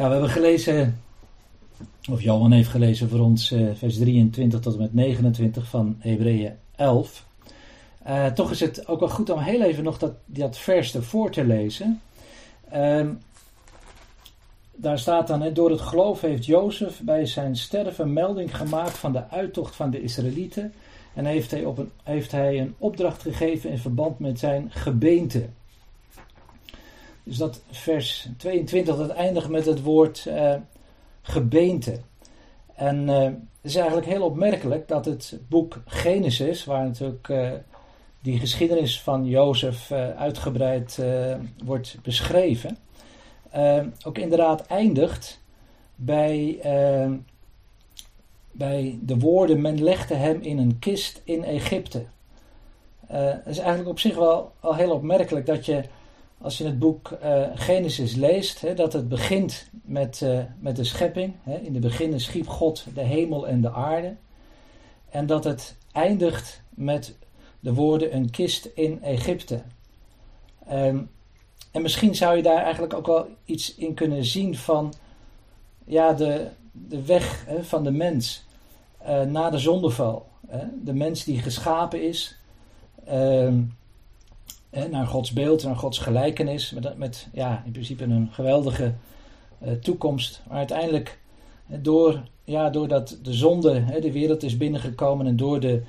Ja, we hebben gelezen, of Johan heeft gelezen voor ons uh, vers 23 tot en met 29 van Hebreeën 11. Uh, toch is het ook wel goed om heel even nog dat, dat vers ervoor te lezen. Uh, daar staat dan, door het geloof heeft Jozef bij zijn sterven melding gemaakt van de uittocht van de Israëlieten. En heeft hij, op een, heeft hij een opdracht gegeven in verband met zijn gebeente. Dus dat vers 22, dat eindigt met het woord uh, gebeente. En uh, het is eigenlijk heel opmerkelijk dat het boek Genesis, waar natuurlijk uh, die geschiedenis van Jozef uitgebreid wordt beschreven, ook inderdaad eindigt bij, bij de woorden: Men legde hem in een kist in Egypte. Het is eigenlijk op zich wel al heel opmerkelijk dat je als je het boek uh, Genesis leest, hè, dat het begint met, uh, met de schepping. Hè. In de beginnen schiep God de hemel en de aarde. En dat het eindigt met de woorden een kist in Egypte. Um, en misschien zou je daar eigenlijk ook wel iets in kunnen zien van ja, de, de weg hè, van de mens uh, na de zondeval. De mens die geschapen is. Um, naar Gods beeld, naar Gods gelijkenis. Met, met ja, in principe een geweldige uh, toekomst. Maar uiteindelijk, door, ja, doordat de zonde hè, de wereld is binnengekomen en door de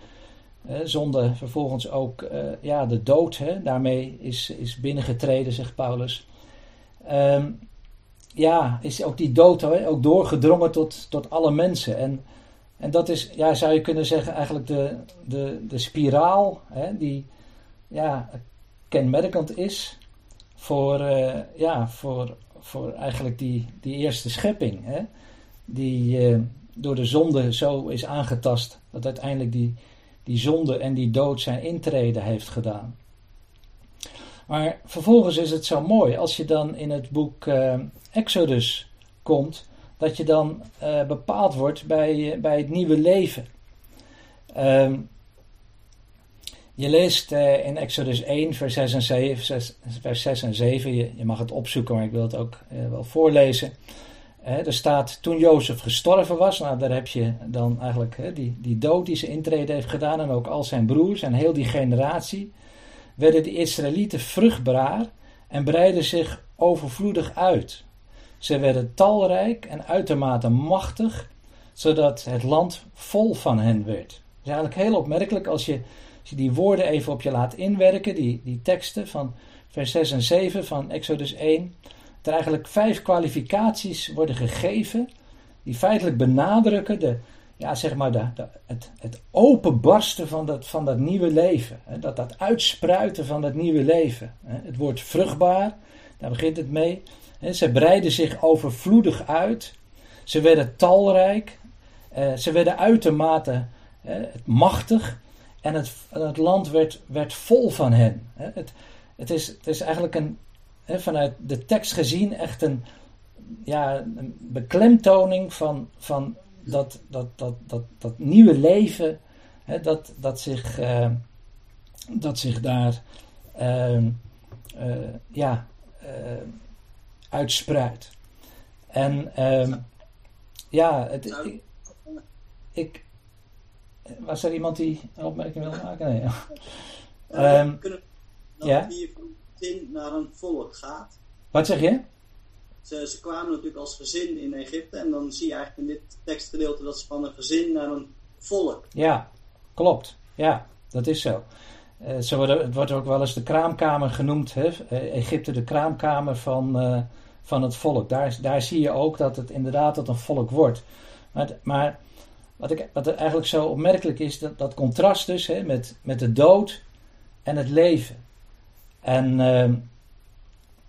zonde vervolgens ook uh, ja, de dood hè, daarmee is, is binnengetreden, zegt Paulus. Um, ja, is ook die dood hè, ook doorgedrongen tot, tot alle mensen. En, en dat is, ja, zou je kunnen zeggen, eigenlijk de, de, de spiraal hè, die ja, kenmerkend is voor, uh, ja, voor, voor eigenlijk die, die eerste schepping. Hè? Die uh, door de zonde zo is aangetast dat uiteindelijk die, die zonde en die dood zijn intrede heeft gedaan. Maar vervolgens is het zo mooi als je dan in het boek uh, Exodus komt, dat je dan bepaald wordt bij, bij het nieuwe leven. Ehm, je leest uh, in Exodus 1, vers 6 en 7. 6, vers 6 en 7 je, mag het opzoeken, maar ik wil het ook uh, wel voorlezen. Uh, er staat, toen Jozef gestorven was, nou daar heb je dan eigenlijk die, die dood die zijn intrede heeft gedaan. En ook al zijn broers en heel die generatie. Werden de Israëlieten vruchtbaar en breidden zich overvloedig uit. Ze werden talrijk en uitermate machtig, zodat het land vol van hen werd. Is eigenlijk heel opmerkelijk als je als je die woorden even op je laat inwerken, die, die teksten van vers 6 en 7 van Exodus 1, dat er eigenlijk vijf kwalificaties worden gegeven, die feitelijk benadrukken de, ja, zeg maar de, het, het openbarsten van dat, van dat nieuwe leven. Hè, dat, dat uitspruiten van dat nieuwe leven. Hè. Het woord vruchtbaar, daar begint het mee. Hè, ze breiden zich overvloedig uit. Ze werden talrijk. Eh, ze werden uitermate eh, machtig. En het, het land werd, werd vol van hen. Het, het, is, het is eigenlijk een, vanuit de tekst gezien echt een, ja, beklemtoning van, van dat, dat, dat, dat, nieuwe leven dat, zich, uh, dat zich daar uh, ja, uitspruit. En ehm, ja, het, ik, was er iemand die een opmerking wil maken? Nee. Ja. Um, kunnen dat ja? hier van gezin naar een volk gaat. Wat zeg je? Ze, ze, kwamen natuurlijk als gezin in Egypte en dan zie je eigenlijk in dit tekstgedeelte dat ze van een gezin naar een volk. Ja, klopt. Ja, dat is zo. Uh, zo worden, het wordt ook wel eens de kraamkamer genoemd. Hè? Uh, Egypte de kraamkamer van, uh, van het volk. Daar, daar zie je ook dat het inderdaad tot een volk wordt. Maar, maar wat, ik, wat eigenlijk zo opmerkelijk is, dat, dat contrast dus hè, met, met de dood en het leven. En uh,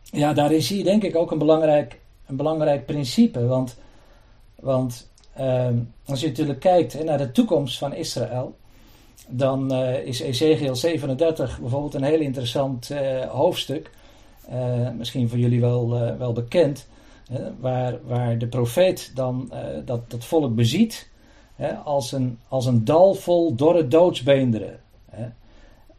ja, daarin zie je denk ik ook een belangrijk, een belangrijk principe. Want, want uh, als je natuurlijk kijkt naar de toekomst van Israël, dan uh, is Ezekiel 37 bijvoorbeeld een heel interessant uh, hoofdstuk. Uh, misschien voor jullie wel, wel bekend. waar, waar de profeet dan dat, dat volk beziet als, een, als een dal vol dorre doodsbeenderen.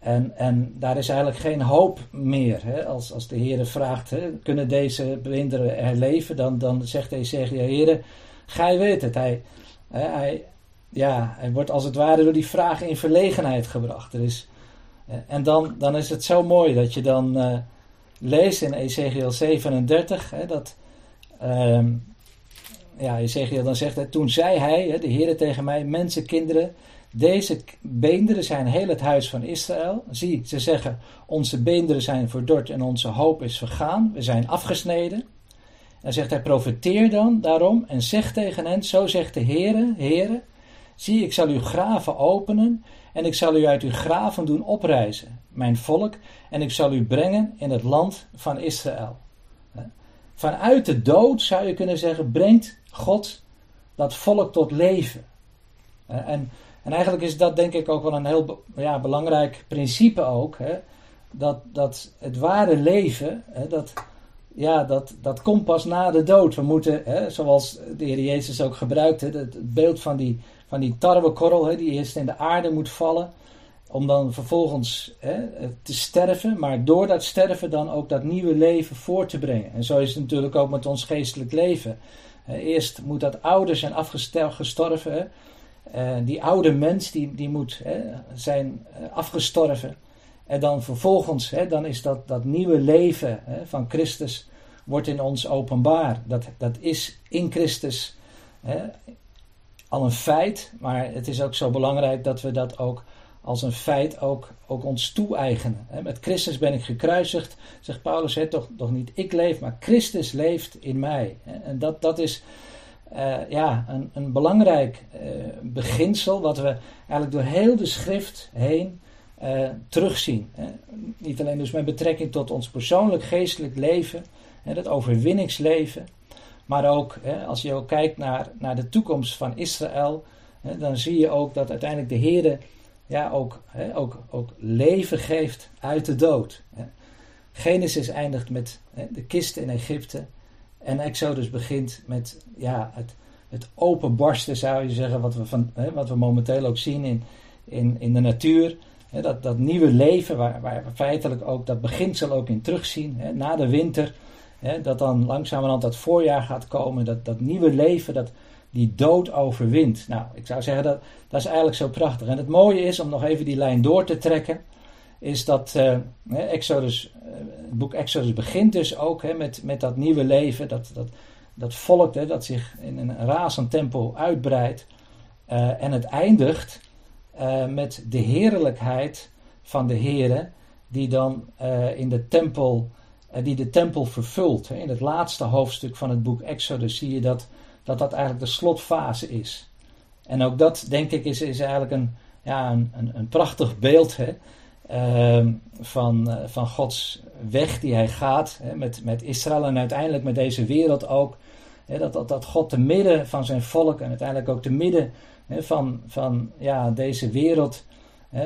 En, en daar is eigenlijk geen hoop meer. Hè? Als, als de Heer vraagt, hè, kunnen deze blinderen herleven? Dan, dan zegt Ezekiel, Heer, gij weet het. Hij, hij, ja, hij wordt als het ware door die vraag in verlegenheid gebracht. Er is, en dan, dan is het zo mooi dat je dan uh, leest in Ezekiel 37, hè, dat um, ja, Ezekiel dan zegt, hè, toen zei hij, de Heer tegen mij, mensen, kinderen, deze beenderen zijn heel het huis van Israël. Zie, ze zeggen, onze beenderen zijn verdord en onze hoop is vergaan. We zijn afgesneden. En zegt hij, profeteer dan daarom en zeg tegen hen, zo zegt de Heere, Heere, zie, ik zal uw graven openen en ik zal u uit uw graven doen oprijzen, mijn volk, en ik zal u brengen in het land van Israël. Vanuit de dood zou je kunnen zeggen, brengt God dat volk tot leven. En en eigenlijk is dat denk ik ook wel een heel ja, belangrijk principe ook. Hè? Dat, dat het ware leven, hè, dat, ja, dat, dat komt pas na de dood. We moeten, hè, zoals de Heer Jezus ook gebruikt, hè, het, beeld van die, van die tarwekorrel, hè, die eerst in de aarde moet vallen. Om dan vervolgens hè, te sterven, maar door dat sterven dan ook dat nieuwe leven voor te brengen. En zo is het natuurlijk ook met ons geestelijk leven. Eerst moet dat oude zijn afgestorven. Uh, die oude mens die, die moet hè, zijn uh, afgestorven. En dan vervolgens, hè, dan is dat, dat nieuwe leven hè, van Christus wordt in ons openbaar. Dat, dat is in Christus al een feit, maar het is ook zo belangrijk dat we dat ook als een feit ook, ook ons toe-eigenen. Met Christus ben ik gekruisigd, zegt Paulus, hè, toch, toch niet ik leef, maar Christus leeft in mij. En dat, dat is uh, ja, een, een belangrijk uh, beginsel wat we eigenlijk door heel de schrift heen uh, terugzien. Niet alleen dus met betrekking tot ons persoonlijk geestelijk leven, hè, dat overwinningsleven, maar ook als je ook kijkt naar, naar de toekomst van Israël, dan zie je ook dat uiteindelijk de Heer ja, ook, ook, ook leven geeft uit de dood. Genesis eindigt met de kist in Egypte. En Exodus begint met ja, het, het openbarsten, zou je zeggen, wat we, van, hè, wat we momenteel ook zien in, in, in de natuur. Hè, dat, dat nieuwe leven, waar, waar we feitelijk ook dat beginsel ook in terugzien, hè, na de winter. Hè, dat dan langzamerhand dat voorjaar gaat komen, dat, dat nieuwe leven, dat die dood overwint. Nou, ik zou zeggen dat dat is eigenlijk zo prachtig. En het mooie is, om nog even die lijn door te trekken, is dat uh, Exodus, uh, het boek Exodus begint dus ook hè, met, met dat nieuwe leven, dat, dat, dat volk hè, dat zich in een razend tempo uitbreidt. Uh, en het eindigt met de heerlijkheid van de Here, die dan in de tempel, die de tempel vervult. In het laatste hoofdstuk van het boek Exodus zie je dat dat, dat eigenlijk de slotfase is. En ook dat, denk ik, is, is eigenlijk een, ja, een, een, prachtig beeld. Hè? Ehm, van, uh, van Gods weg die hij gaat hè, met, met Israël en uiteindelijk met deze wereld ook. Hè, dat, dat, dat God te midden van zijn volk en uiteindelijk ook te midden hè, van, van ja, deze wereld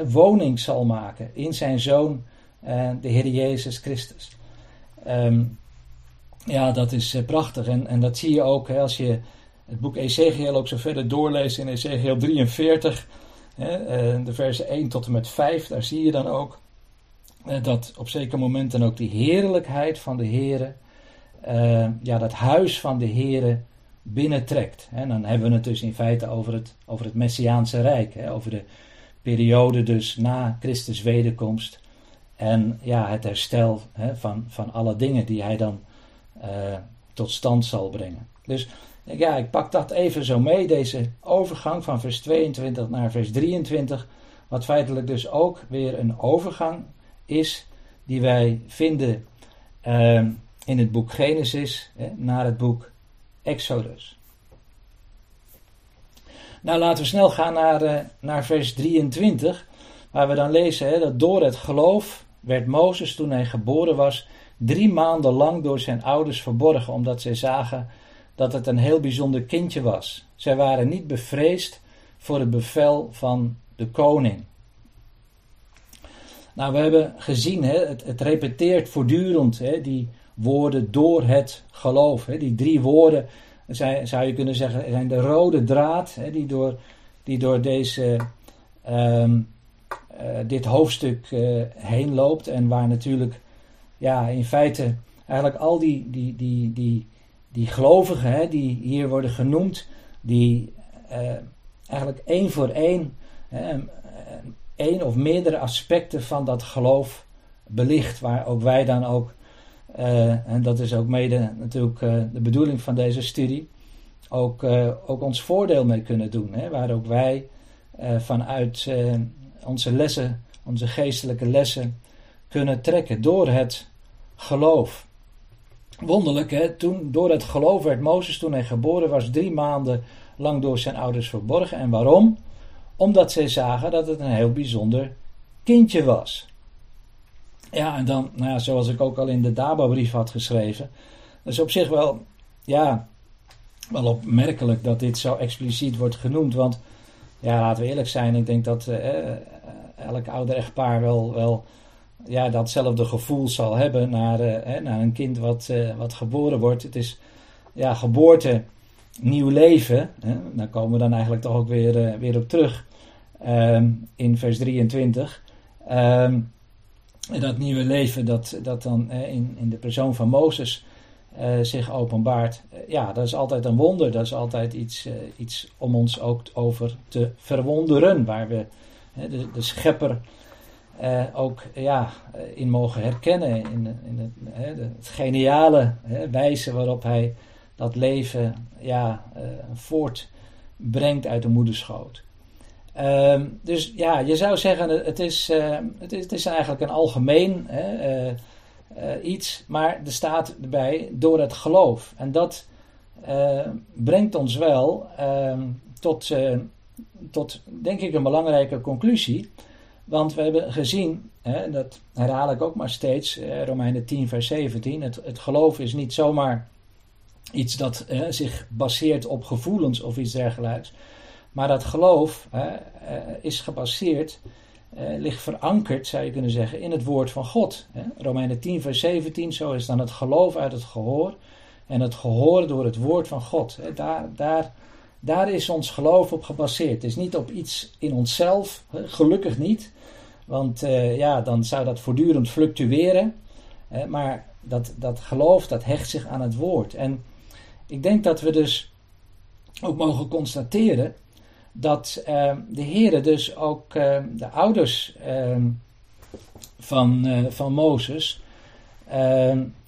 woning zal maken in zijn zoon, uh, de Heer Jezus Christus. Um, ja, dat is uh, prachtig en, en dat zie je ook als je het boek Ezekiel ook zo verder doorleest in Ezekiel 43. Eh, de versen 1 tot en met 5, daar zie je dan ook eh, dat op zeker momenten ook die heerlijkheid van de Heer, uh, ja, dat huis van de Heer binnentrekt. En dan hebben we het dus in feite over het, over het Messiaanse Rijk, hè, over de periode dus na Christus wederkomst. En ja, het herstel hè, van, van alle dingen die hij dan tot stand zal brengen. Dus ja, ik pak dat even zo mee, deze overgang van vers 22 naar vers 23. Wat feitelijk dus ook weer een overgang is die wij vinden uh, in het boek Genesis hè, naar het boek Exodus. Nou, laten we snel gaan naar, uh, naar vers 23, waar we dan lezen hè, dat door het geloof werd Mozes toen hij geboren was drie maanden lang door zijn ouders verborgen, omdat zij zagen dat het een heel bijzonder kindje was. Zij waren niet bevreesd voor het bevel van de koning. Nou, we hebben gezien, hè, het, het repeteert voortdurend hè, die woorden door het geloof. Hè, die drie woorden, zou je kunnen zeggen, zijn de rode draad hè, die, door, die door deze um, dit hoofdstuk heen loopt en waar natuurlijk ja, in feite eigenlijk al die, die, die, die, die gelovigen hè, die hier worden genoemd, die eigenlijk één voor één één of meerdere aspecten van dat geloof belicht, waar ook wij dan ook, uh, en dat is ook mede natuurlijk uh, de bedoeling van deze studie, ook, uh, ook ons voordeel mee kunnen doen. Hè, waar ook wij vanuit onze lessen, onze geestelijke lessen, kunnen trekken door het geloof. Wonderlijk, hè? Toen, door het geloof werd Mozes, toen hij geboren was, drie maanden lang door zijn ouders verborgen. En waarom? Omdat zij zagen dat het een heel bijzonder kindje was. Ja, en dan, nou ja, zoals ik ook al in de Daba-brief had geschreven. Is op zich wel, ja, wel opmerkelijk dat dit zo expliciet wordt genoemd. Want, ja, laten we eerlijk zijn, ik denk dat eh, eh elk ouder echtpaar wel, wel ja, datzelfde gevoel zal hebben naar, eh, naar een kind wat, eh, wat geboren wordt. Het is, ja, geboorte, nieuw leven. Hè, daar komen we dan eigenlijk toch ook weer, eh, weer op terug. Ehm, in vers 23. Um, dat nieuwe leven dat, dat dan in, in de persoon van Mozes zich openbaart. Ja, dat is altijd een wonder. Dat is altijd iets, iets om ons ook over te verwonderen. Waar we de, de schepper ook ja, in mogen herkennen. In, in het, het geniale wijze waarop hij dat leven ja, voortbrengt uit de moederschoot. Um, dus ja, je zou zeggen, het is, uh, het is, het is eigenlijk een algemeen hè, iets, maar er staat erbij door het geloof. En dat brengt ons wel ehm, tot, tot, denk ik, een belangrijke conclusie. Want we hebben gezien, hè, dat herhaal ik ook maar steeds, Romeinen 10, vers 17, het, geloof is niet zomaar iets dat zich baseert op gevoelens of iets dergelijks. Maar dat geloof eh, is gebaseerd, uh, ligt verankerd, zou je kunnen zeggen, in het woord van God. Hè. Romeinen 10, vers 17, zo is dan het geloof uit het gehoor en het gehoor door het woord van God. Hè. Daar, daar, daar is ons geloof op gebaseerd. Het is niet op iets in onszelf, gelukkig niet, want uh, ja, dan zou dat voortdurend fluctueren. maar dat, dat geloof, dat hecht zich aan het woord. En ik denk dat we dus ook mogen constateren dat uh, de heren dus ook uh, de ouders van, eh, van Mozes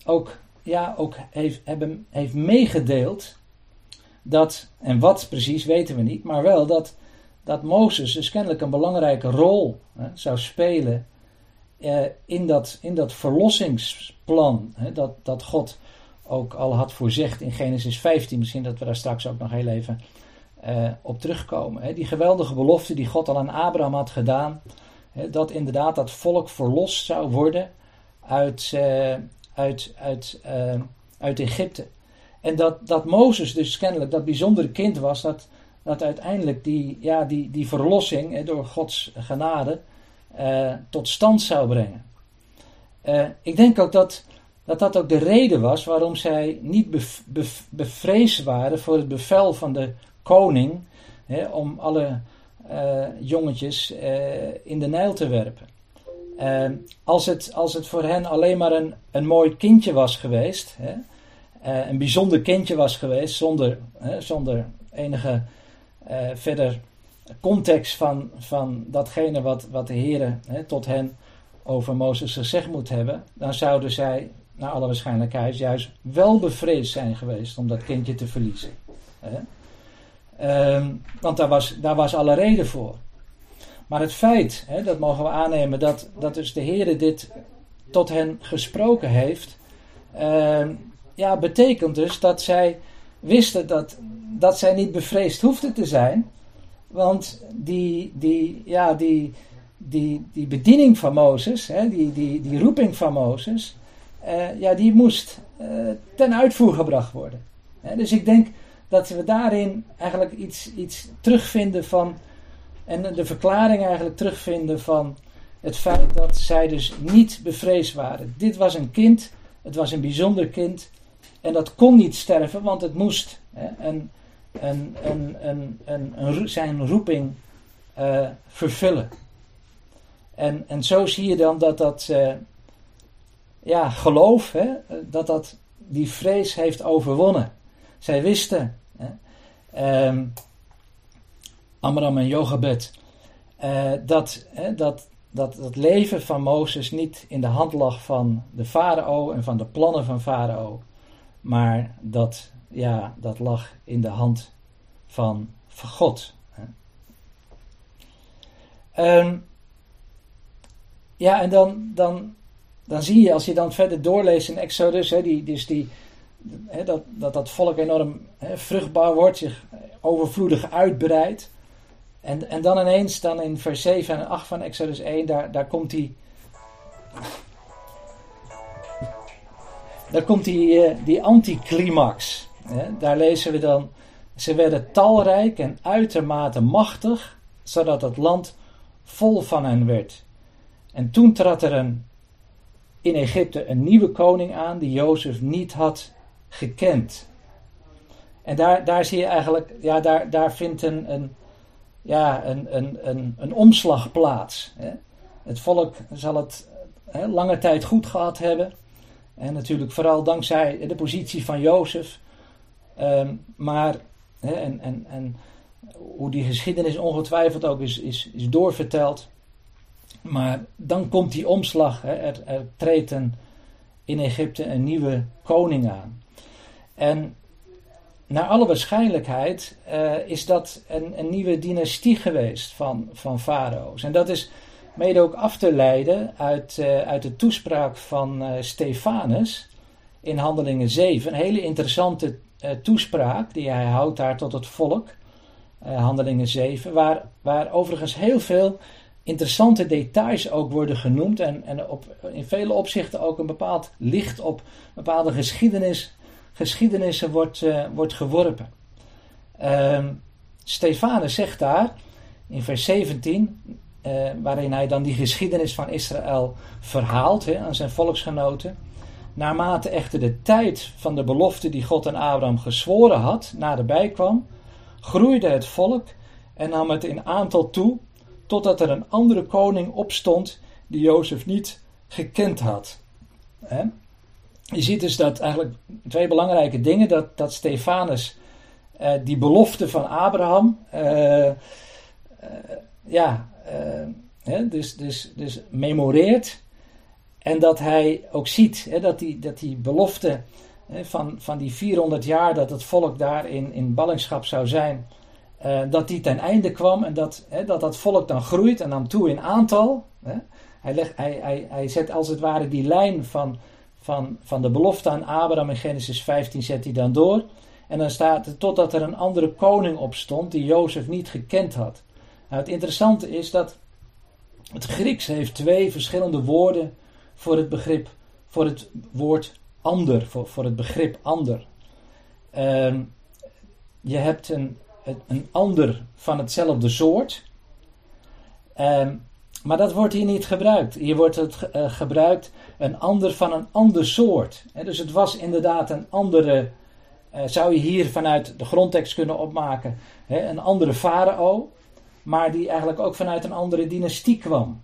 ook, ja, ook heeft, hebben, heeft meegedeeld dat, en wat precies weten we niet, maar wel dat, dat Mozes dus kennelijk een belangrijke rol zou spelen eh, in, dat, in dat verlossingsplan dat, dat God ook al had voorzegd in Genesis 15. Misschien dat we daar straks ook nog heel even uh, op terugkomen. Hè. Die geweldige belofte die God al aan Abraham had gedaan, hè, dat inderdaad dat volk verlost zou worden uit, uh, uit, uit, uh, uit Egypte. En dat, dat Mozes dus kennelijk dat bijzondere kind was, dat, dat uiteindelijk die, ja, die, die verlossing door Gods genade tot stand zou brengen. ik denk ook dat, dat dat ook de reden was waarom zij niet bevreesd waren voor het bevel van de koning om alle uh, jongetjes uh, in de Nijl te werpen. Als, het, als het voor hen alleen maar een, een mooi kindje was geweest, een bijzonder kindje was geweest, zonder, zonder enige verder context van, van datgene wat, wat de Heer tot hen over Mozes gezegd moet hebben, dan zouden zij naar alle waarschijnlijkheid juist wel bevreesd zijn geweest om dat kindje te verliezen. Um, want daar was, daar was alle reden voor. Maar het feit, hè, dat mogen we aannemen, dat, dat dus de Heer dit tot hen gesproken heeft, uh, ja, betekent dus dat zij wisten dat, dat zij niet bevreesd hoefden te zijn. Want die, die, ja, die, die, die bediening van Mozes, hè, die, die, die roeping van Mozes, uh, ja, die moest uh, ten uitvoer gebracht worden. dus ik denk dat we daarin eigenlijk iets, iets terugvinden van, en de verklaring eigenlijk terugvinden van het feit dat zij dus niet bevreesd waren. Dit was een kind, het was een bijzonder kind, en dat kon niet sterven, want het moest hè, een, zijn roeping uh, vervullen. En, en zo zie je dan dat dat ja, geloof, hè, dat dat die vrees heeft overwonnen. Zij wisten, hè, um, Amram en Jochebed, uh, dat, dat, dat het leven van Mozes niet in de hand lag van de farao en van de plannen van farao, maar dat, ja, dat lag in de hand van, God. Um, ja, en dan, dan dan zie je als je dan verder doorleest in Exodus, hè, die, dus die, hè, dat, dat dat volk enorm hè, vruchtbaar wordt, zich overvloedig uitbreidt. En, en dan ineens, dan in vers 7 en 8 van Exodus 1, daar, daar komt die. Daar komt die, uh, die anticlimax. Daar lezen we dan. Ze werden talrijk en uitermate machtig, zodat het land vol van hen werd. En toen trad er een in Egypte een nieuwe koning aan die Jozef niet had gekend. En daar, daar zie je eigenlijk, ja, daar, daar vindt een, een, ja, een, een, een, een omslag plaats. Hè. Het volk zal het hè, lange tijd goed gehad hebben. En natuurlijk vooral dankzij de positie van Jozef. Um, maar, en, en, en hoe die geschiedenis ongetwijfeld ook is, is, is doorverteld. Maar dan komt die omslag. Er, treedt een, in Egypte een nieuwe koning aan. En naar alle waarschijnlijkheid uh, is dat een, een, nieuwe dynastie geweest van, van farao's. En dat is mede ook af te leiden uit, uh, uit de toespraak van uh, Stefanus in Handelingen 7. Een hele interessante toespraak die hij houdt daar tot het volk. Handelingen 7, waar, waar overigens heel veel interessante details ook worden genoemd en, en op, in vele opzichten ook een bepaald licht op bepaalde geschiedenis, geschiedenissen wordt, wordt geworpen. Uh, Stefanus zegt daar in vers 17, eh, waarin hij dan die geschiedenis van Israël verhaalt aan zijn volksgenoten. Naarmate echter de tijd van de belofte die God aan Abraham gezworen had naderbij kwam, groeide het volk en nam het in aantal toe totdat er een andere koning opstond die Jozef niet gekend had. Je ziet dus dat eigenlijk twee belangrijke dingen, dat, dat Stefanus uh, die belofte van Abraham, uh, ja, hè, dus, dus, dus memoreert en dat hij ook ziet hè, dat, die, dat die belofte hè, van, van die 400 jaar dat het volk daar in, in ballingschap zou zijn, uh, dat die ten einde kwam en dat, dat dat volk dan groeit en nam toe in aantal. Hij, legt, hij, hij, hij zet als het ware die lijn van, van, van de belofte aan Abraham in Genesis 15 zet hij dan door. En dan staat het totdat er een andere koning opstond die Jozef niet gekend had. Nou, het interessante is dat het Grieks heeft twee verschillende woorden voor het begrip, voor het woord ander, voor, voor het begrip ander. Uh, je hebt een, een ander van hetzelfde soort. Ehm, maar dat wordt hier niet gebruikt. Hier wordt het uh, gebruikt een ander van een ander soort. dus het was inderdaad een andere, uh, zou je hier vanuit de grondtekst kunnen opmaken, een andere farao, maar die eigenlijk ook vanuit een andere dynastie kwam.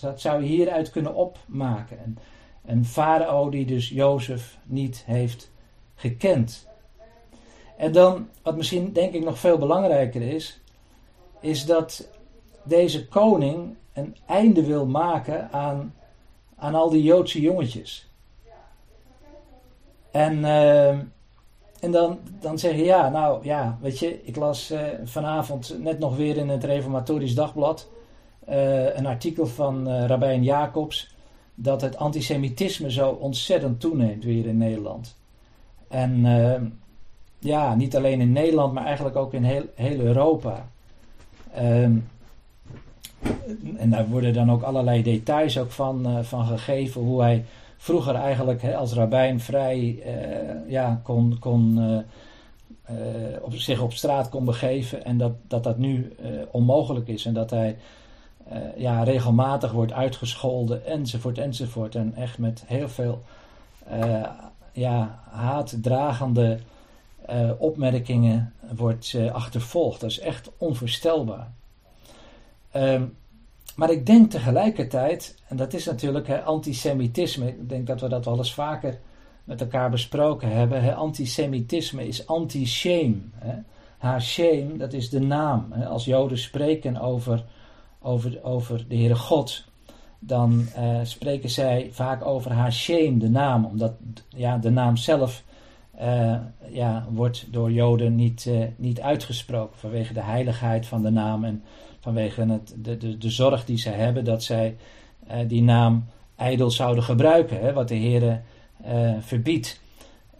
Dat zou je hieruit kunnen opmaken. Een, een farao die dus Jozef niet heeft gekend. En dan, wat misschien denk ik nog veel belangrijker is, is dat deze koning een einde wil maken aan, aan al die Joodse jongetjes. En, uh, en dan, dan zeg je, ja, nou ja, weet je, ik las uh, vanavond net nog weer in het Reformatorisch Dagblad uh, een artikel van uh, Rabijn Jacobs dat het antisemitisme zo ontzettend toeneemt weer in Nederland. En ja, niet alleen in Nederland, maar eigenlijk ook in heel, heel Europa. Ehm, en daar worden dan ook allerlei details ook van, van gegeven. Hoe hij vroeger eigenlijk hè, als rabbijn vrij uh, ja, kon, kon, uh, op, zich op straat kon begeven. En dat dat, dat nu onmogelijk is. En dat hij ja, regelmatig wordt uitgescholden enzovoort enzovoort. En echt met heel veel ja, haatdragende opmerkingen wordt achtervolgd. Dat is echt onvoorstelbaar. Um, maar ik denk tegelijkertijd, en dat is natuurlijk hè, antisemitisme, ik denk dat we dat wel eens vaker met elkaar besproken hebben. Hè, antisemitisme is anti-shame. Haar shame, dat is de naam. Hè. Als Joden spreken over, over, over de Heere God, dan uh, spreken zij vaak over haar de naam, omdat ja, de naam zelf uh, ja, wordt door Joden niet, uh, niet uitgesproken vanwege de heiligheid van de naam en vanwege het, de, de, de zorg die zij hebben dat zij die naam ijdel zouden gebruiken, hè, wat de Heer verbiedt,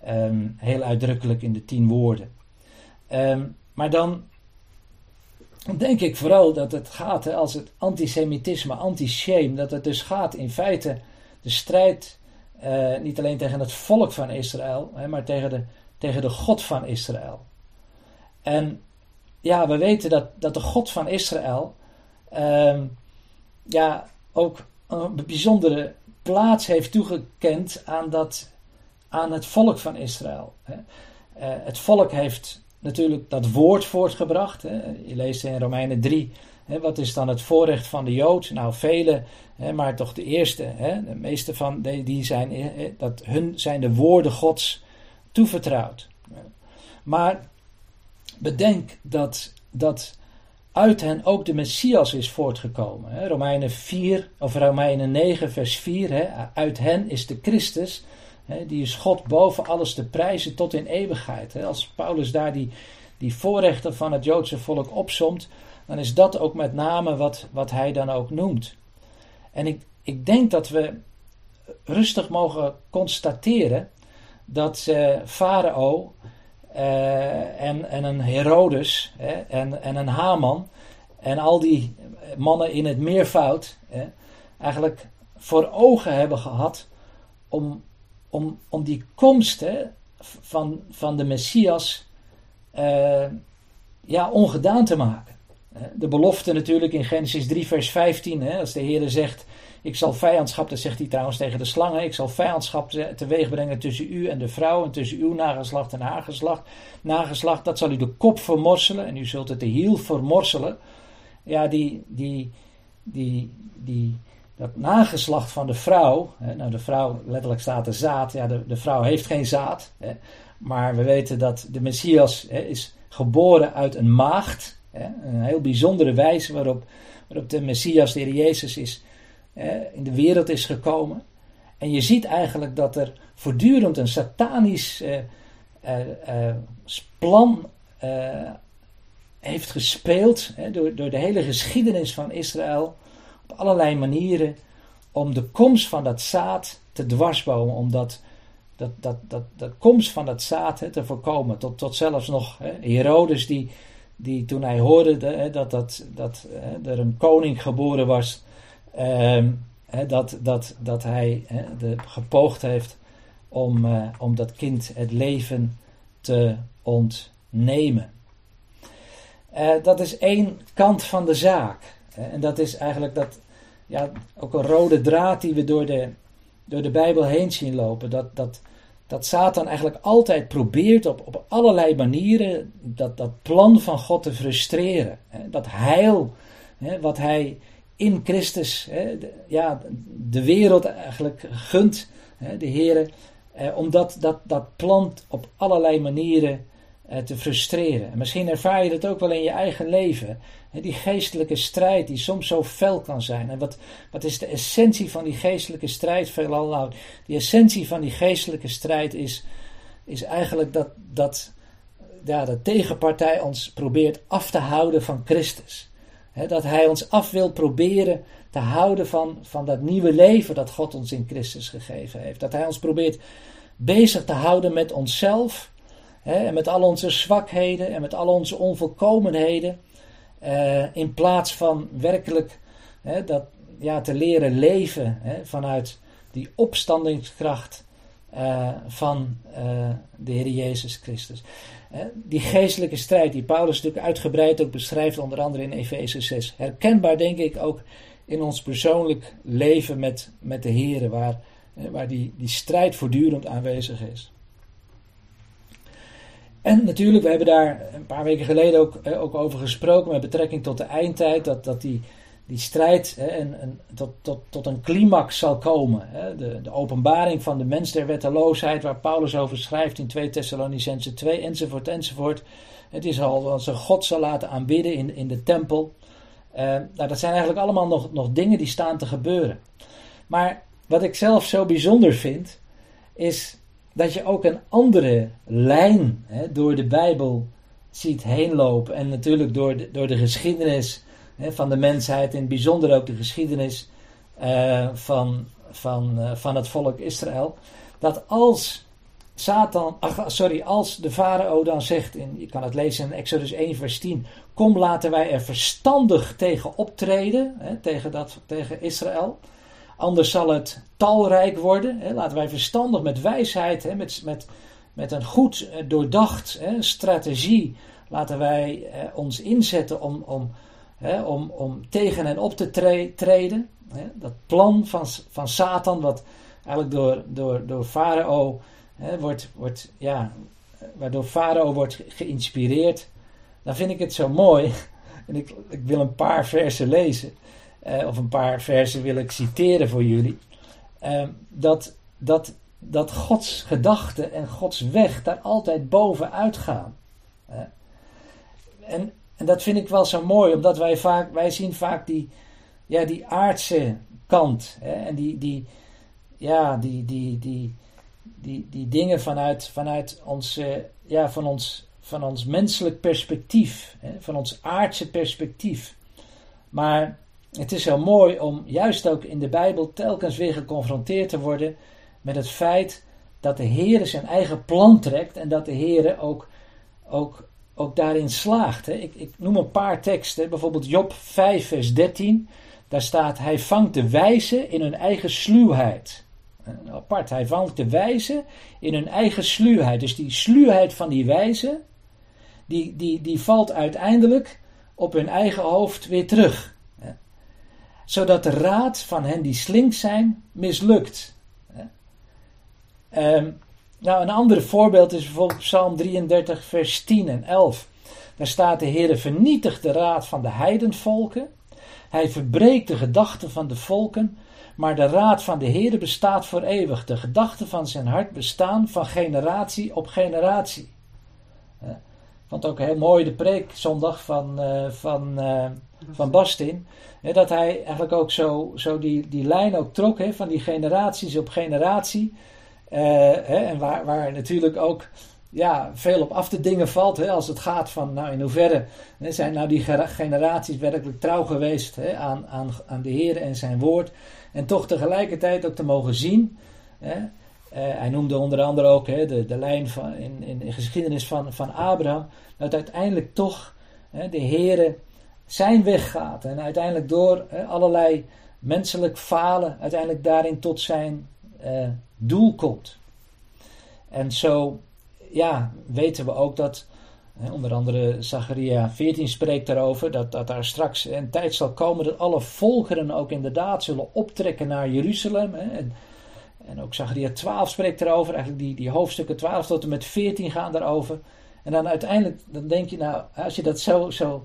um, heel uitdrukkelijk in de tien woorden. Um, maar dan denk ik vooral dat het gaat, als het antisemitisme, anti-shame, dat het dus gaat in feite de strijd uh, niet alleen tegen het volk van Israël, hè, maar tegen de, tegen de God van Israël. En ja, we weten dat, dat de God van Israël uh, ja, ook een bijzondere plaats heeft toegekend aan, dat, aan het volk van Israël. Hè. Uh, het volk heeft natuurlijk dat woord voortgebracht. Hè. Je leest in Romeinen 3, hè, wat is dan het voorrecht van de Jood? Nou, vele, hè, maar toch de eerste, de meeste van die, die zijn, dat hun zijn de woorden Gods toevertrouwd. Maar bedenk dat, dat uit hen ook de Messias is voortgekomen. Hè. Romeinen 4, of Romeinen 9, vers 4, hè, uit hen is de Christus die is God boven alles te prijzen tot in eeuwigheid. Als Paulus daar die, die voorrechten van het Joodse volk opsomt, dan is dat ook met name wat, wat hij dan ook noemt. En ik, ik denk dat we rustig mogen constateren dat uh, Farao en, en een Herodes hè, en, en een Haman en al die mannen in het meervoud hè, eigenlijk voor ogen hebben gehad om om, om die komst hè, van, van de Messias uh, ja, ongedaan te maken. De belofte natuurlijk in Genesis 3, vers 15, hè, als de Heer zegt: Ik zal vijandschap, dat zegt hij trouwens tegen de slangen: Ik zal vijandschap teweeg brengen tussen u en de vrouw, en tussen uw nageslacht en haar geslacht. Nageslacht, dat zal u de kop vermorselen, en u zult het de hiel vermorselen. Ja, die, die, die, die, dat nageslacht van de vrouw, hè, nou de vrouw, letterlijk staat er zaad, ja de, de vrouw heeft geen zaad, hè, maar we weten dat de Messias hè, is geboren uit een maagd, een heel bijzondere wijze waarop, waarop de Messias, de Heer Jezus, is, in de wereld is gekomen. En je ziet eigenlijk dat er voortdurend een satanisch eh, eh, eh, plan heeft gespeeld door, door de hele geschiedenis van Israël op allerlei manieren om de komst van dat zaad te dwarsbomen, om dat, dat, dat, dat, komst van dat zaad te voorkomen. Tot, tot zelfs nog hè, Herodes, die, die toen hij hoorde hè, dat, dat, dat er een koning geboren was, ehm, dat, dat, dat hij de, gepoogd heeft om, uh, om dat kind het leven te ontnemen. Uh, dat is één kant van de zaak. En dat is eigenlijk dat, ja, ook een rode draad die we door de, door de Bijbel heen zien lopen. Dat, dat, dat Satan eigenlijk altijd probeert op, op allerlei manieren dat, dat plan van God te frustreren. Dat heil wat hij in Christus, hè, de, ja, de wereld eigenlijk gunt, hè, de Heer, eh, om dat, dat, dat op allerlei manieren eh, te frustreren. En misschien ervaar je dat ook wel in je eigen leven. Die geestelijke strijd die soms zo fel kan zijn. En wat, wat is de essentie van die geestelijke strijd veelal nou? Die essentie van die geestelijke strijd is, is eigenlijk dat, dat ja, de tegenpartij ons probeert af te houden van Christus. Dat hij ons af wil proberen te houden van, van dat nieuwe leven dat God ons in Christus gegeven heeft. Dat hij ons probeert bezig te houden met onszelf. en met al onze zwakheden en met al onze onvolkomenheden. Uh, in plaats van werkelijk dat, ja, te leren leven vanuit die opstandingskracht uh, van uh, de Heer Jezus Christus. Die geestelijke strijd die Paulus natuurlijk uitgebreid ook beschrijft, onder andere in Efeze 6. Herkenbaar denk ik ook in ons persoonlijk leven met, met de Heer, waar, waar die, die strijd voortdurend aanwezig is. En natuurlijk, we hebben daar een paar weken geleden ook, ook over gesproken met betrekking tot de eindtijd. Dat, dat die, die strijd hè, en, tot, tot, tot een climax zal komen. Hè. De, de openbaring van de mens der wetteloosheid, waar Paulus over schrijft in 2 Thessalonicense 2, enzovoort, enzovoort. Het is al als ze God zal laten aanbidden in, in de tempel. Uh, nou, dat zijn eigenlijk allemaal nog, nog dingen die staan te gebeuren. Maar wat ik zelf zo bijzonder vind, is dat je ook een andere lijn hè, door de Bijbel ziet heenlopen. En natuurlijk door de, door de geschiedenis hè, van de mensheid, in het bijzonder ook de geschiedenis uh, van, van, uh, van het volk Israël. Dat als Satan, ach, sorry, als de farao dan zegt, in, je kan het lezen in Exodus 1 vers 10, kom laten wij er verstandig tegen optreden, hè, tegen, dat, tegen Israël. Anders zal het talrijk worden. Hè. Laten wij verstandig met wijsheid, hè, met, met, met een goed eh, doordacht hè, strategie, laten wij eh, ons inzetten om, om, hè, om, om tegen hen op te treden. Hè. Dat plan van, van Satan, wat eigenlijk door, door, door Farao wordt, wordt, ja, waardoor Farao wordt geïnspireerd. Dan vind ik het zo mooi. En ik, ik wil een paar versen lezen. Eh, of een paar versen wil ik citeren voor jullie. Uh, dat, dat, dat Gods gedachten en Gods weg daar altijd bovenuit gaan. En, en dat vind ik wel zo mooi, omdat wij vaak, wij zien vaak die, ja, die aardse kant. Hè, en die, die, ja, die, die, die, die, die dingen vanuit, vanuit ons, ja, van ons, van ons menselijk perspectief, hè, van ons aardse perspectief. Maar het is zo mooi om juist ook in de Bijbel telkens weer geconfronteerd te worden met het feit dat de Heer zijn eigen plan trekt en dat de Heer ook, ook, ook daarin slaagt. Hè. Ik, ik noem een paar teksten, bijvoorbeeld Job 5, vers 13. Daar staat: Hij vangt de wijze in hun eigen sluwheid. Apart, hij vangt de wijze in hun eigen sluwheid. Dus die sluwheid van die wijze, die, die, die valt uiteindelijk op hun eigen hoofd weer terug zodat de raad van hen die slink zijn mislukt. Um, nou, een ander voorbeeld is bijvoorbeeld Psalm 33, vers 10 en 11. Daar staat: De Heer vernietigt de raad van de heidenvolken. Hij verbreekt de gedachten van de volken. Maar de raad van de Heer bestaat voor eeuwig. De gedachten van zijn hart bestaan van generatie op generatie. Ik vond ook heel mooi de preek zondag van, uh, van uh, van Bastin. Dat hij eigenlijk ook zo, zo die, die lijn ook trok van die generaties op generatie. Uh, hè, en waar, waar natuurlijk ook ja, veel op af te dingen valt. Hè, als het gaat van nou, in hoeverre hè, zijn nou die generaties werkelijk trouw geweest hè, aan, aan, aan de Heer en zijn woord. En toch tegelijkertijd ook te mogen zien. Hè, uh, hij noemde onder andere ook hè, de, de lijn van, in, in de geschiedenis van, van Abraham. Dat uiteindelijk toch hè, de Heer zijn weg gaat. En uiteindelijk door allerlei menselijk falen, uiteindelijk daarin tot zijn uh, doel komt. En zo ja, weten we ook dat, onder andere Zacharia 14 spreekt daarover, dat, dat daar straks een tijd zal komen dat alle volkeren ook inderdaad zullen optrekken naar Jeruzalem. Hè, en, en ook Zacharia 12 spreekt daarover, eigenlijk die, die hoofdstukken 12 tot en met 14 gaan daarover. En dan uiteindelijk, dan denk je nou, als je dat zo, zo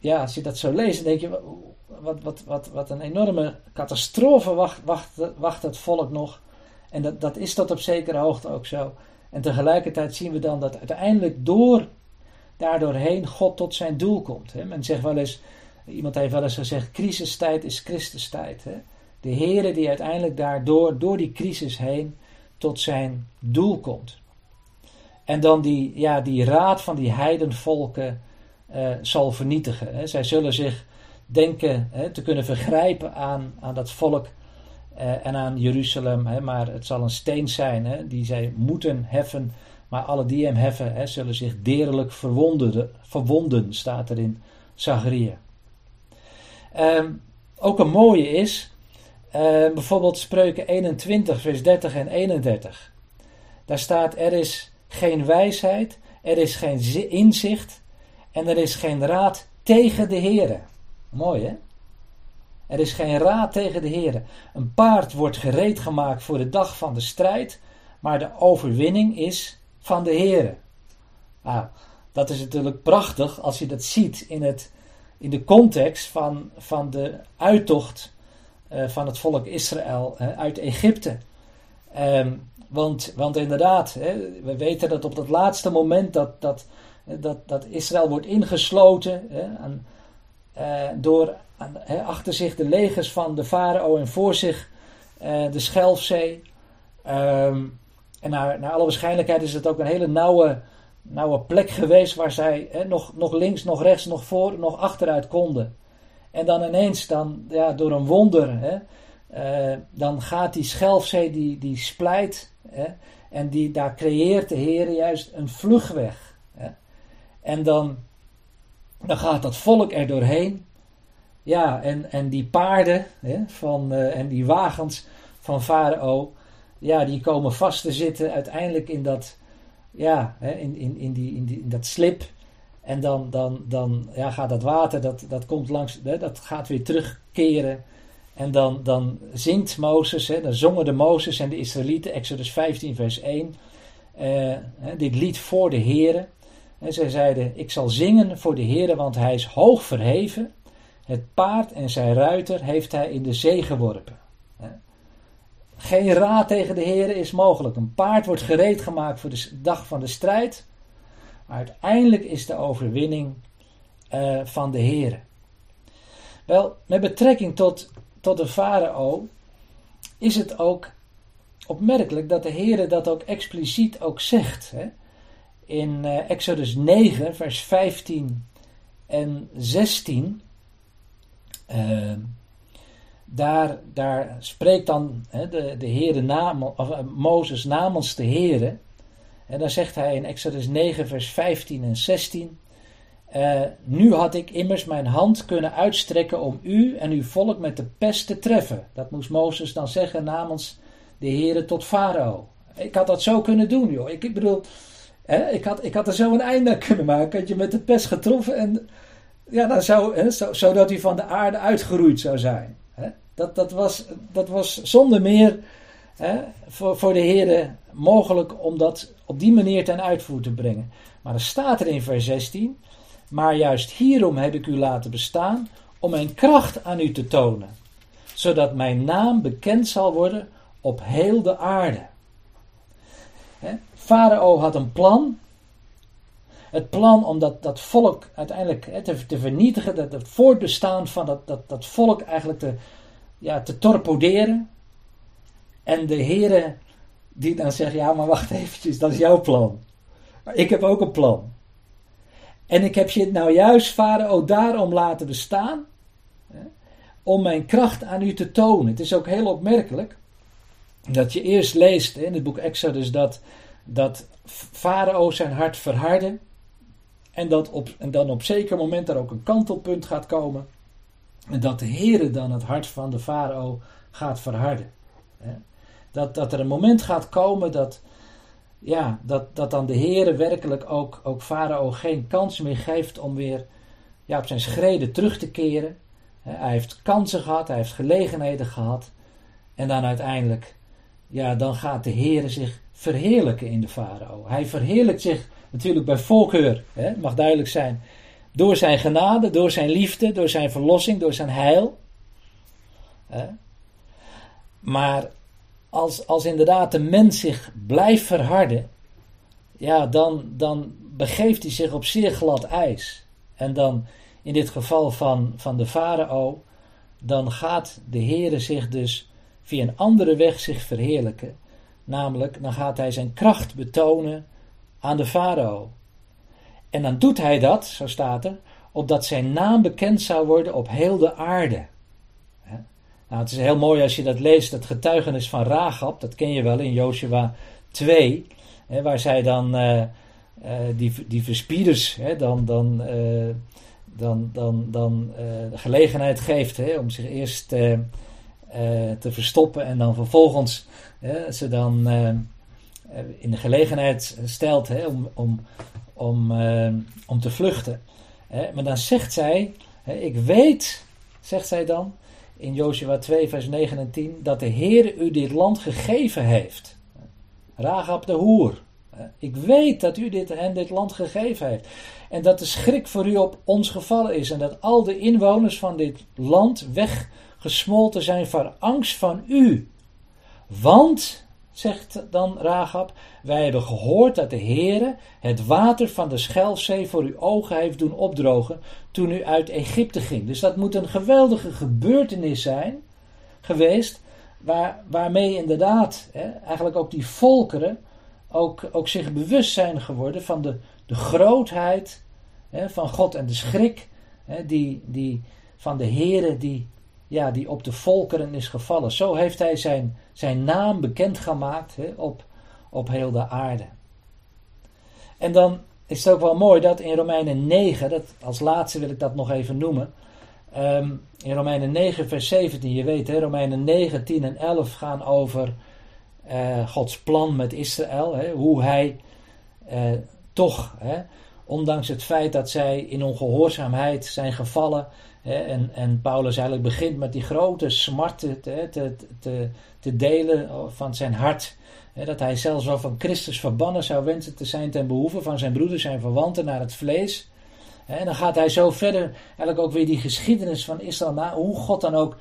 ja, als je dat zo leest, denk je, wat, wat, wat, wat een enorme catastrofe wacht, wacht, wacht het volk nog. En dat, dat is tot op zekere hoogte ook zo. En tegelijkertijd zien we dan dat uiteindelijk door, daardoorheen God tot zijn doel komt. Hè. Men zegt wel eens, iemand heeft wel eens gezegd, crisistijd is Christustijd. Hè. De Heere die uiteindelijk daardoor, door die crisis heen, tot zijn doel komt. En dan die, ja, die raad van die heidenvolken uh, zal vernietigen. Hè. Zij zullen zich denken hè, te kunnen vergrijpen aan, aan dat volk uh, en aan Jeruzalem, hè, maar het zal een steen zijn hè, die zij moeten heffen. Maar alle die hem heffen, hè, zullen zich deerlijk verwonden, verwonden, staat er in Zacharia. Um, ook een mooie is, uh, bijvoorbeeld Spreuken 21, vers 30 en 31. Daar staat: Er is geen wijsheid, er is geen inzicht, en er is geen raad tegen de Heere. Mooi hè? Er is geen raad tegen de Heere. Een paard wordt gereed gemaakt voor de dag van de strijd, maar de overwinning is van de Heere. Nou, dat is natuurlijk prachtig als je dat ziet in het, in de context van, van de uittocht van het volk Israël uit Egypte. Ehm, want, want inderdaad, hè, we weten dat op dat laatste moment dat, dat, dat, dat Israël wordt ingesloten hè, aan, door hè, achter zich de legers van de farao en voor zich de Schelfzee. Ehm, en naar, naar alle waarschijnlijkheid is het ook een hele nauwe, nauwe plek geweest waar zij hè, nog, nog links, nog rechts, nog voor, nog achteruit konden. En dan ineens, dan, ja, door een wonder, hè, uh, dan gaat die schelfzee, die, die splijt. En die, daar creëert de Heer juist een vluchtweg. En dan, dan gaat dat volk er doorheen. Ja, en, en die paarden hè, van, uh, en die wagens van Farao, ja, die komen vast te zitten uiteindelijk in dat, ja, hè, in, in, in, die, in, die, in dat slip. En dan, dan, dan ja, gaat dat water, dat, dat komt langs, hè, dat gaat weer terugkeren. En dan, dan zingt Mozes, hè, dan zongen de Mozes en de Israëlieten, Exodus 15, vers 1, eh, dit lied voor de Heere. En zij zeiden, ik zal zingen voor de Heere, want hij is hoog verheven. Het paard en zijn ruiter heeft hij in de zee geworpen. Geen raad tegen de Heer is mogelijk. Een paard wordt gereed gemaakt voor de dag van de strijd. Uiteindelijk is de overwinning uh, van de Heer. Wel, met betrekking tot, tot de farao is het ook opmerkelijk dat de Heer dat ook expliciet ook zegt. Hè? In uh, Exodus 9, vers 15 en 16. Uh, daar, daar spreekt dan de, de Heere naam, of, uh, Mozes namens de Heere. En dan zegt hij in Exodus 9, vers 15 en 16. Uh, nu had ik immers mijn hand kunnen uitstrekken om u en uw volk met de pest te treffen. Dat moest Mozes dan zeggen namens de Heere tot Farao. Ik had dat zo kunnen doen, joh. Ik, ik bedoel, hè, ik, had, ik had er zo een einde kunnen maken. Had je met de pest getroffen en ja, dan zou, hè, zo, zodat u van de aarde uitgeroeid zou zijn. Dat, dat, was, dat was zonder meer hè, voor, voor de heren mogelijk om dat op die manier ten uitvoer te brengen. Maar er staat er in vers 16: Maar juist hierom heb ik u laten bestaan, om mijn kracht aan u te tonen, zodat mijn naam bekend zal worden op heel de aarde. Farao had een plan. Het plan om dat, dat volk uiteindelijk te, te, vernietigen, dat het voortbestaan van dat, dat, dat volk eigenlijk te, ja, te torpederen. En de heren die dan zeggen, ja maar wacht eventjes, dat is jouw plan. Maar ik heb ook een plan. En ik heb je nou juist, Farao, daarom laten bestaan. Om mijn kracht aan u te tonen. Het is ook heel opmerkelijk dat je eerst leest in het boek Exodus dat, dat Farao zijn hart verhardde. En, dat op, en dan op zeker moment er ook een kantelpunt gaat komen. En dat de Heere dan het hart van de farao gaat verharden. Dat, dat er een moment gaat komen dat, ja, dat, dat dan de Heere werkelijk ook, ook farao geen kans meer geeft om weer ja, op zijn schreden terug te keren. Hij heeft kansen gehad, hij heeft gelegenheden gehad. En dan uiteindelijk, ja, dan gaat de Heere zich verheerlijken in de farao. Hij verheerlijkt zich natuurlijk bij voorkeur, hè, mag duidelijk zijn. Door zijn genade, door zijn liefde, door zijn verlossing, door zijn heil. Maar als, als inderdaad de mens zich blijft verharden, ja, dan, dan begeeft hij zich op zeer glad ijs. En dan, in dit geval van, van de farao, dan gaat de Heere zich dus via een andere weg zich verheerlijken. Namelijk, dan gaat hij zijn kracht betonen aan de farao. En dan doet hij dat, zo staat er, opdat zijn naam bekend zou worden op heel de aarde. Nou, het is heel mooi als je dat leest, het getuigenis van Rahab, dat ken je wel in Joshua 2, hè, waar zij dan uh, uh, die, die verspieders hè, dan, dan, uh, dan, dan, dan de gelegenheid geeft hè, om zich eerst te verstoppen en dan vervolgens ze dan in de gelegenheid stelt hè, om, om, om, om te vluchten. maar dan zegt zij, ik weet, zegt zij dan in Joshua 2, vers 9 en 10, dat de Heer u dit land gegeven heeft. Rahab de hoer. Ik weet dat u dit en dit land gegeven heeft. En dat de schrik voor u op ons gevallen is. En dat al de inwoners van dit land weggesmolten zijn voor angst van u. Want, zegt dan Rahab, wij hebben gehoord dat de Heere het water van de Schelfzee voor uw ogen heeft doen opdrogen toen u uit Egypte ging. Dus dat moet een geweldige gebeurtenis zijn geweest, waar, waarmee inderdaad hè, eigenlijk ook die volkeren ook, ook zich bewust zijn geworden van de, de grootheid hè, van God en de schrik hè, die, die, van de Heere die, ja, die op de volkeren is gevallen. Zo heeft hij zijn, zijn naam bekendgemaakt hè, op, op heel de aarde. En dan is het ook wel mooi dat in Romeinen 9, dat, als laatste wil ik dat nog even noemen. Ehm, in Romeinen 9, vers 17, je weet, hè, Romeinen 9, 10 en 11 gaan over uh, Gods plan met Israël. Hoe hij uh, toch, ondanks het feit dat zij in ongehoorzaamheid zijn gevallen. En, en Paulus eigenlijk begint met die grote smart te, te, te, te delen van zijn hart. Dat hij zelfs wel van Christus verbannen zou wensen te zijn ten behoeve van zijn broeders, zijn verwanten naar het vlees. En dan gaat hij zo verder, eigenlijk ook weer die geschiedenis van Israël na, hoe God dan ook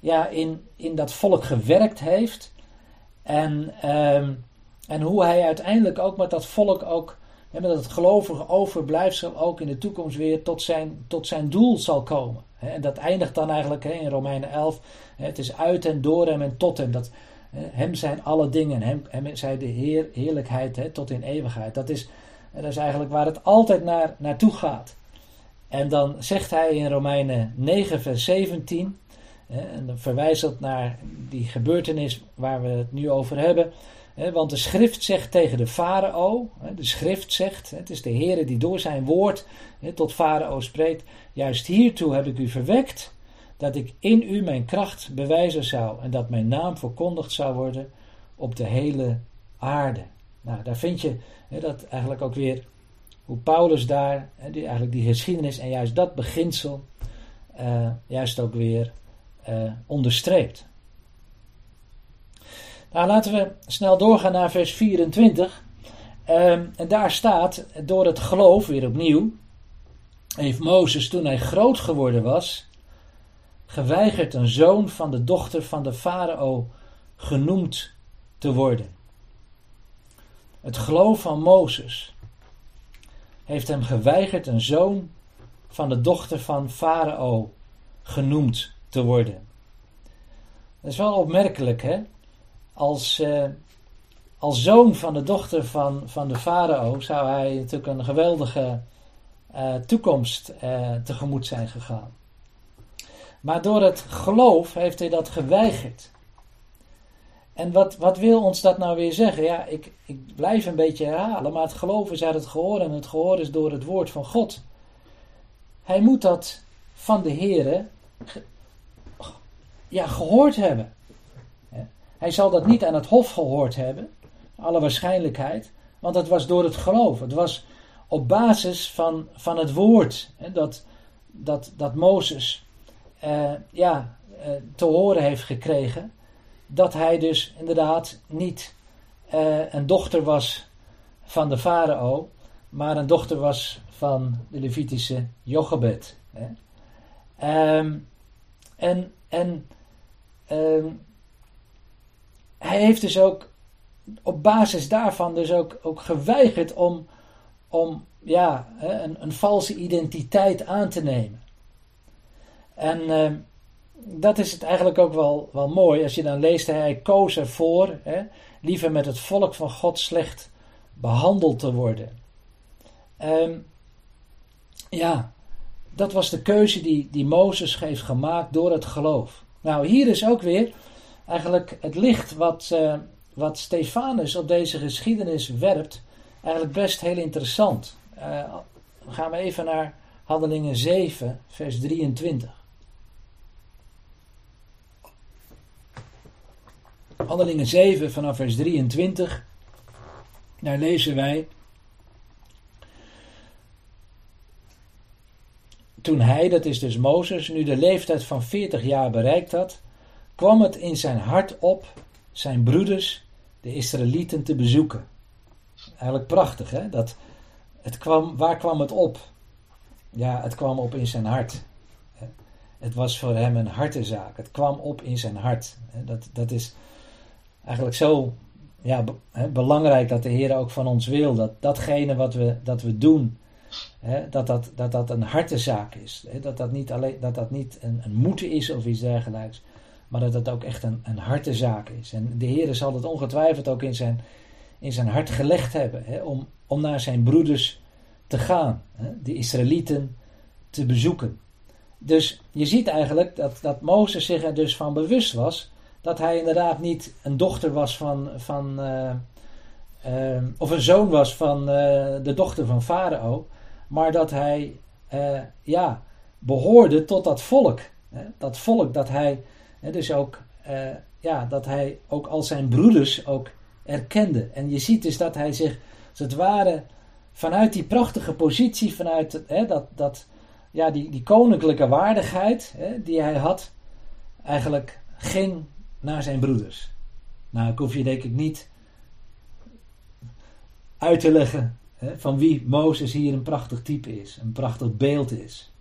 ja, in, in dat volk gewerkt heeft. En, um, en hoe hij uiteindelijk ook met dat volk ook, met het gelovige overblijfsel ook in de toekomst weer tot zijn, tot zijn doel zal komen. En dat eindigt dan eigenlijk in Romeinen 11. Het is uit en door hem en tot hem. Dat, hem zijn alle dingen. Hem, hem zij de heer, heerlijkheid tot in eeuwigheid. Dat is, dat is eigenlijk waar het altijd naar, naartoe gaat. En dan zegt hij in Romeinen 9, vers 17. En dan verwijst dat naar die gebeurtenis waar we het nu over hebben. Want de schrift zegt tegen de farao, de schrift zegt, het is de Heer die door zijn woord tot farao spreekt, juist hiertoe heb ik u verwekt, dat ik in u mijn kracht bewijzen zou en dat mijn naam verkondigd zou worden op de hele aarde. Nou, daar vind je dat eigenlijk ook weer hoe Paulus daar, die, eigenlijk die geschiedenis en juist dat beginsel, uh, juist ook weer uh, onderstreept. Nou, laten we snel doorgaan naar vers 24. Um, en daar staat, door het geloof, weer opnieuw, heeft Mozes toen hij groot geworden was, geweigerd een zoon van de dochter van de farao genoemd te worden. Het geloof van Mozes heeft hem geweigerd een zoon van de dochter van farao genoemd te worden. Dat is wel opmerkelijk, hè? Als, uh, als zoon van de dochter van, van de farao zou hij natuurlijk een geweldige uh, toekomst uh, tegemoet zijn gegaan. Maar door het geloof heeft hij dat geweigerd. En wat, wat wil ons dat nou weer zeggen? Ja, ik, ik blijf een beetje herhalen, maar het geloof is uit het gehoor en het gehoor is door het woord van God. Hij moet dat van de Heer ja, gehoord hebben. Hij zal dat niet aan het hof gehoord hebben, alle waarschijnlijkheid, want het was door het geloof. Het was op basis van, van het woord hè, dat, dat, dat Mozes uh, ja, uh, te horen heeft gekregen dat hij dus inderdaad niet uh, een dochter was van de farao, maar een dochter was van de Levitische Jochebed. Um, en en um, hij heeft dus ook op basis daarvan dus ook, ook geweigerd om, om ja, een, een valse identiteit aan te nemen. En uh, dat is het eigenlijk ook wel, wel mooi. Als je dan leest, hij koos ervoor hè, liever met het volk van God slecht behandeld te worden. Um, ja, dat was de keuze die, die Mozes heeft gemaakt door het geloof. Nou, hier is ook weer eigenlijk het licht wat, uh, wat Stefanus op deze geschiedenis werpt, eigenlijk best heel interessant. Uh, gaan we even naar Handelingen 7, vers 23. Handelingen 7 vanaf vers 23. Daar lezen wij. Toen hij, dat is dus Mozes, nu de leeftijd van 40 jaar bereikt had, kwam het in zijn hart op zijn broeders, de Israëlieten, te bezoeken. eigenlijk prachtig. Hè? Dat het kwam, waar kwam het op? Ja, het kwam op in zijn hart. Het was voor hem een hartezaak. Het kwam op in zijn hart. Dat, dat is eigenlijk zo ja, belangrijk dat de Heer ook van ons wil. Dat datgene wat we, dat we doen, dat, dat, dat dat een hartezaak is. Dat dat niet, alleen, dat dat niet een, een moeten is of iets dergelijks. Maar dat het ook echt een, een hartezaak is. En de Heer zal het ongetwijfeld ook in zijn, in zijn hart gelegd hebben. om, om naar zijn broeders te gaan. de Israëlieten te bezoeken. Dus je ziet eigenlijk dat, dat Mozes zich er dus van bewust was dat hij inderdaad niet een dochter was van, van uh, uh, of een zoon was van uh, de dochter van Farao, maar dat hij ja, behoorde tot dat volk. Hè? Dat volk dat hij dus ook, ja, dat hij ook al zijn broeders ook erkende. En je ziet dus dat hij zich, als het ware, vanuit die prachtige positie, vanuit dat, dat, ja, die, die koninklijke waardigheid die hij had, eigenlijk ging naar zijn broeders. Nou, ik hoef je denk ik niet uit te leggen van wie Mozes hier een prachtig type is, een prachtig beeld is.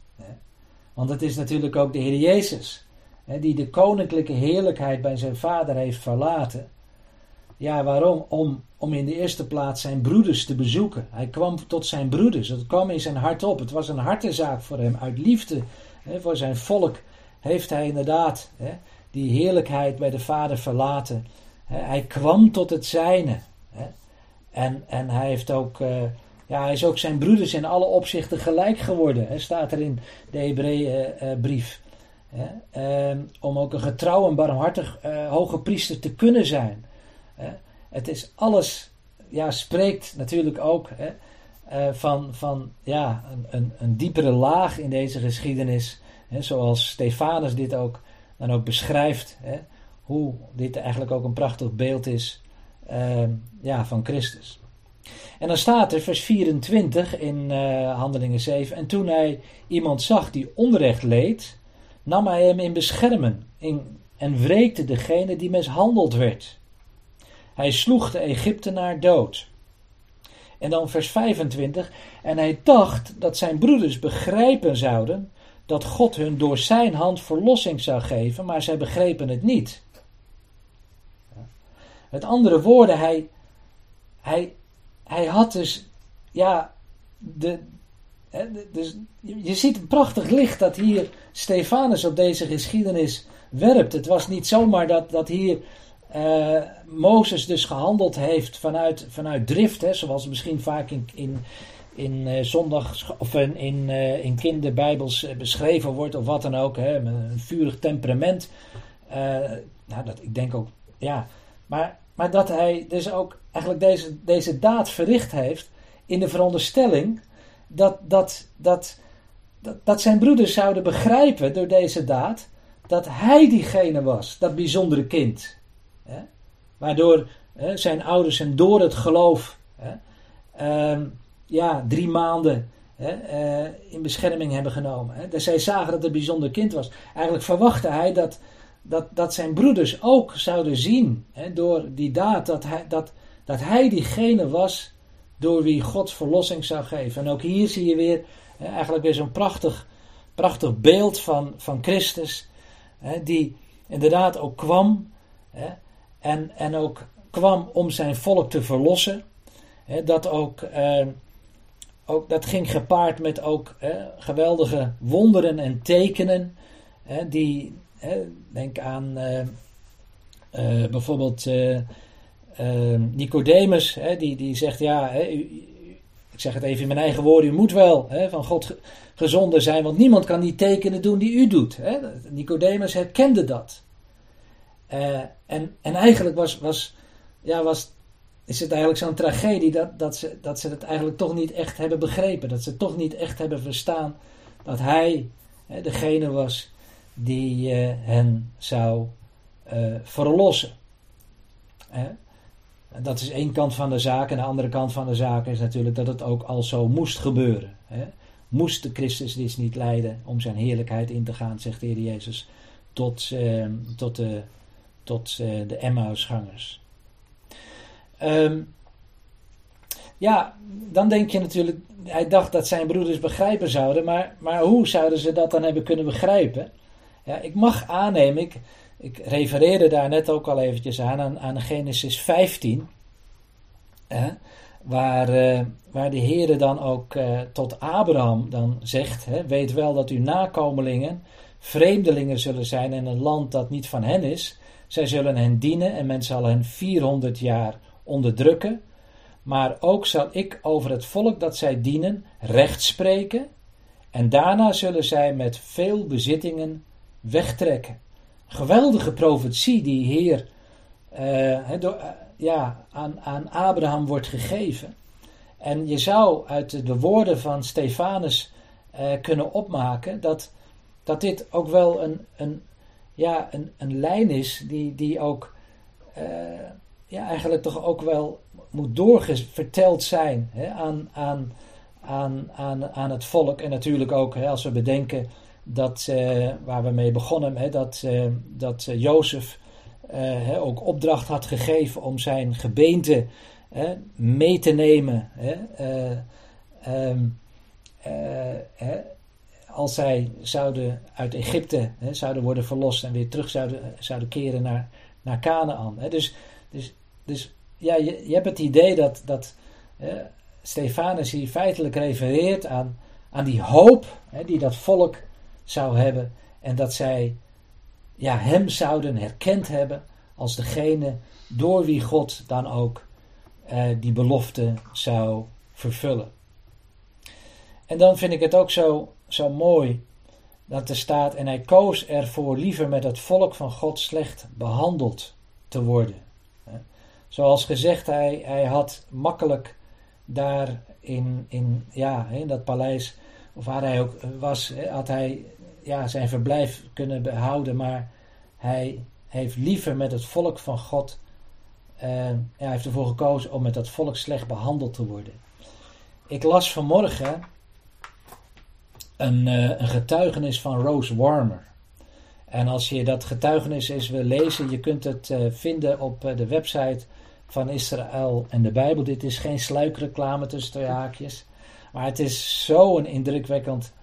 Want het is natuurlijk ook de Heer Jezus, die de koninklijke heerlijkheid bij zijn vader heeft verlaten. Ja, waarom? Om, om in de eerste plaats zijn broeders te bezoeken. Hij kwam tot zijn broeders. Het kwam in zijn hart op. Het was een hartezaak voor hem. Uit liefde voor zijn volk heeft hij inderdaad die heerlijkheid bij de Vader verlaten. Hij kwam tot het zijne. En, en hij heeft ook. Uh, ja, hij is ook zijn broeders in alle opzichten gelijk geworden. staat er in de Hebreeënbrief. Uh, uh, om ook een getrouw en barmhartig uh, hoge priester te kunnen zijn. het is alles. Ja, spreekt natuurlijk ook van, van ja, een, een, een, diepere laag in deze geschiedenis. zoals Stefanus dit ook dan ook beschrijft hè, hoe dit eigenlijk ook een prachtig beeld is uh, ja, van Christus. En dan staat er, vers 24 in uh, Handelingen 7, en toen hij iemand zag die onrecht leed, nam hij hem in beschermen en wreekte degene die mishandeld werd. Hij sloeg de Egyptenaar dood. En dan vers 25, en hij dacht dat zijn broeders begrijpen zouden dat God hun door zijn hand verlossing zou geven, maar zij begrepen het niet. Met andere woorden, hij, hij, hij had dus, ja, de, dus je ziet een prachtig licht dat hier Stefanus op deze geschiedenis werpt. Het was niet zomaar dat, dat hier uh, Mozes dus gehandeld heeft vanuit, vanuit drift, hè, zoals misschien vaak in, in, in uh, zondag of in, in, uh, in kinderbijbels beschreven wordt of wat dan ook, hè, een vurig temperament. nou, dat, ik denk ook, ja, maar, maar dat hij dus ook eigenlijk deze, deze daad verricht heeft in de veronderstelling dat, dat, dat, dat, zijn broeders zouden begrijpen door deze daad dat hij diegene was, dat bijzondere kind. Hè, waardoor hè, zijn ouders hem door het geloof hè, ehm, ja, drie maanden eh, in bescherming hebben genomen. Hè. Dus zij zagen dat het een bijzonder kind was. Eigenlijk verwachtte hij dat, dat, dat zijn broeders ook zouden zien door die daad dat hij, dat, dat hij diegene was door wie God verlossing zou geven. En ook hier zie je weer eigenlijk weer zo'n prachtig, prachtig beeld van, van Christus, die inderdaad ook kwam en, en ook kwam om zijn volk te verlossen. Dat ook eh, ook, dat ging gepaard met ook geweldige wonderen en tekenen. Die, denk aan uh, uh, bijvoorbeeld uh, Nicodemus, hè, die, die zegt: Ja, hè, ik zeg het even in mijn eigen woorden, u moet wel hè, van God gezonden zijn, want niemand kan die tekenen doen die u doet. Hè. Nicodemus herkende dat. en, en eigenlijk was, was, ja, was is het eigenlijk zo'n tragedie dat, dat, ze, dat ze het eigenlijk toch niet echt hebben begrepen. Dat ze toch niet echt hebben verstaan dat hij hè, degene was die uh, hen zou uh, verlossen. Hè? Dat is één kant van de zaak. En de andere kant van de zaak is natuurlijk dat het ook al zo moest gebeuren. Hè? Moest de Christus dit niet leiden om zijn heerlijkheid in te gaan, zegt de Heer Jezus, tot, uh, tot de, tot, de Emmausgangers. Um, ja, dan denk je natuurlijk, hij dacht dat zijn broeders begrijpen zouden, maar, maar hoe zouden ze dat dan hebben kunnen begrijpen? Ja, ik mag aannemen, ik, ik refereerde daar net ook al eventjes aan, aan, Genesis 15, hè, waar, uh, waar de Heer dan ook uh, tot Abraham dan zegt, hè, weet wel dat uw nakomelingen vreemdelingen zullen zijn in een land dat niet van hen is. Zij zullen hen dienen en men zal hen 400 jaar onderdrukken. Maar ook zal ik over het volk dat zij dienen recht spreken. En daarna zullen zij met veel bezittingen wegtrekken. Geweldige profetie die Heer uh, door, uh, ja, aan, aan Abraham wordt gegeven. En je zou uit de woorden van Stefanus uh, kunnen opmaken dat, dat dit ook wel een, een, ja, een, een lijn is die, die ook ja, eigenlijk toch ook wel moet doorverteld zijn hè, aan, aan, aan, aan, aan het volk. En natuurlijk ook hè, als we bedenken dat, uh, waar we mee begonnen, hè, dat, uh, dat uh, Jozef ook opdracht had gegeven om zijn gebeente mee te nemen. Um, als zij zouden uit Egypte zouden worden verlost en weer terug zouden, zouden keren naar, naar Canaan. Dus, dus, dus ja, je, je hebt het idee dat, dat Stefanus hier feitelijk refereert aan, aan die hoop die dat volk zou hebben en dat zij ja, hem zouden herkend hebben als degene door wie God dan ook eh, die belofte zou vervullen. En dan vind ik het ook zo, zo mooi dat er staat: En hij koos ervoor liever met het volk van God slecht behandeld te worden. Zoals gezegd, hij, hij had makkelijk daar in, in, ja, in dat paleis, of waar hij ook was, had hij ja, zijn verblijf kunnen behouden, maar hij heeft liever met het volk van God, hij heeft ervoor gekozen om met dat volk slecht behandeld te worden. Ik las vanmorgen een, uh, een getuigenis van Rose Warmer. En als je dat getuigenis eens wil lezen, je kunt het uh, vinden op de website van Israël en de Bijbel. Dit is geen sluikreclame tussen twee haakjes. Maar het is zo'n indrukwekkend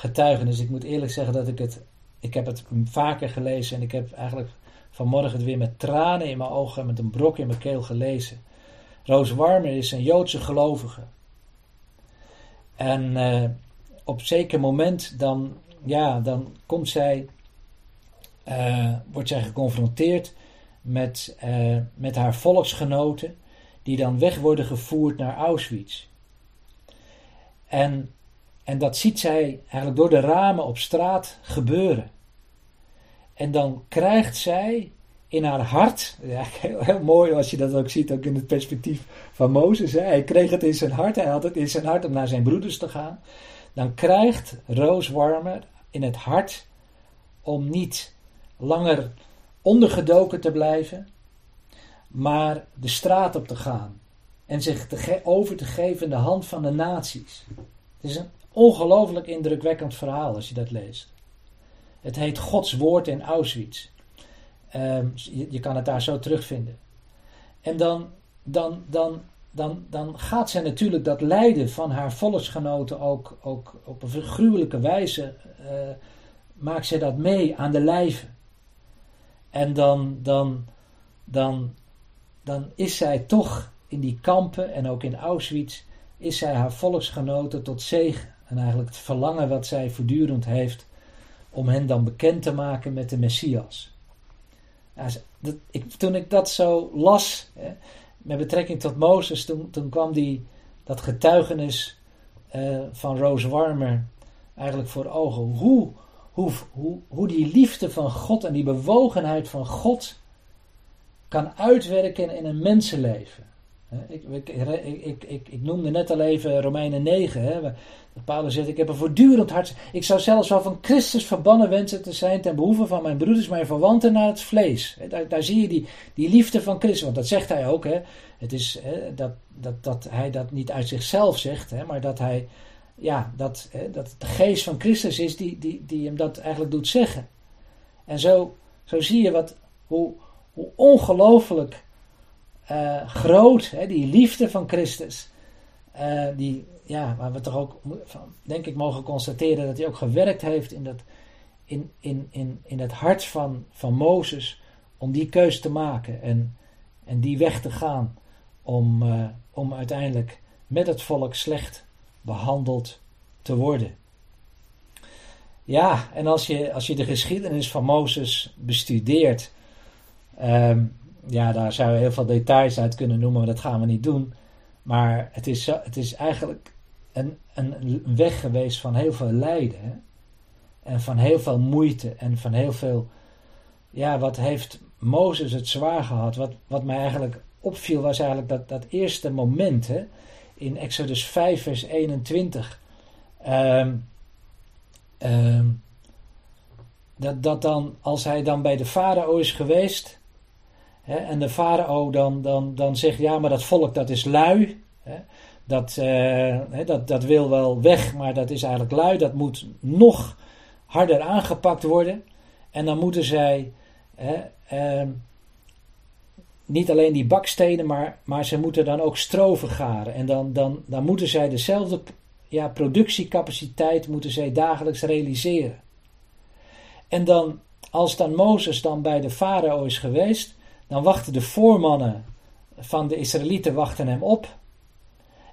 getuigenis. Ik moet eerlijk zeggen dat ik het. Ik heb het vaker gelezen en ik heb eigenlijk vanmorgen het weer met tranen in mijn ogen en met een brok in mijn keel gelezen. Roos Warmer is een Joodse gelovige. En uh, op zeker moment dan, ja, dan komt zij, uh, wordt zij geconfronteerd met, uh, met haar volksgenoten, die dan weg worden gevoerd naar Auschwitz. En en dat ziet zij eigenlijk door de ramen op straat gebeuren. En dan krijgt zij in haar hart, ja, heel, heel, mooi als je dat ook ziet, ook in het perspectief van Mozes. Hè. Hij kreeg het in zijn hart, hij had het in zijn hart om naar zijn broeders te gaan. Dan krijgt Roos Warmer in het hart om niet langer ondergedoken te blijven, maar de straat op te gaan en zich over te geven in de hand van de naties. Het is een Ongelooflijk indrukwekkend verhaal als je dat leest. Het heet Gods Woord in Auschwitz. Je, je, kan het daar zo terugvinden. En dan, dan, dan, dan, dan gaat zij natuurlijk dat lijden van haar volksgenoten ook, ook op een gruwelijke wijze. Uh, maakt zij dat mee aan de lijve. En dan, dan, dan, dan is zij toch in die kampen en ook in Auschwitz, is zij haar volksgenoten tot zegen. En eigenlijk het verlangen wat zij voortdurend heeft om hen dan bekend te maken met de Messias. Dat, ik, toen ik dat zo las, hè, met betrekking tot Mozes, toen, toen kwam die, dat getuigenis uh, van Rose Warmer eigenlijk voor ogen. Hoe, hoe, hoe, hoe die liefde van God en die bewogenheid van God kan uitwerken in een mensenleven. Ik, ik, ik, ik, ik, noemde net al even Romeinen 9. Hè, Paulus zegt: Ik heb een voortdurend hart. Ik zou zelfs wel van Christus verbannen wensen te zijn ten behoeve van mijn broeders, mijn verwanten naar het vlees. Daar, daar zie je die, die liefde van Christus. Want dat zegt hij ook. Hè. Het is hè, dat, dat, dat hij dat niet uit zichzelf zegt, hè, maar dat hij. Ja, dat, hè, dat de geest van Christus is die, die, die hem dat eigenlijk doet zeggen. En zo, zo zie je wat, hoe, hoe ongelooflijk uh, groot, hè, die liefde van Christus. eh, die, ja, waar we toch ook, denk ik, mogen constateren dat hij ook gewerkt heeft in, dat, in, in, in, in het hart van, van Mozes om die keus te maken en, en die weg te gaan om, uh, om uiteindelijk met het volk slecht behandeld te worden. Ja, en als je, als je de geschiedenis van Mozes bestudeert, um, ja, daar zou je heel veel details uit kunnen noemen, maar dat gaan we niet doen. Maar het is, het is eigenlijk een, een weg geweest van heel veel lijden. En van heel veel moeite en van heel veel. Ja, wat heeft Mozes het zwaar gehad? Wat, wat mij eigenlijk opviel was eigenlijk dat, dat eerste moment hè, in Exodus 5, vers 21. Um, um, dat, dat dan, als hij dan bij de farao is geweest. Hè, en de farao dan, dan, dan zegt: Ja, maar dat volk dat is lui. Dat, uh, dat, dat wil wel weg, maar dat is eigenlijk lui. Dat moet nog harder aangepakt worden. En dan moeten zij. Uh, niet alleen die bakstenen, maar, maar ze moeten dan ook stro vergaren. En dan, dan, dan moeten zij dezelfde ja, productiecapaciteit moeten zij dagelijks realiseren. En dan, als dan Mozes dan bij de farao is geweest, dan wachten de voormannen van de Israëlieten wachten hem op.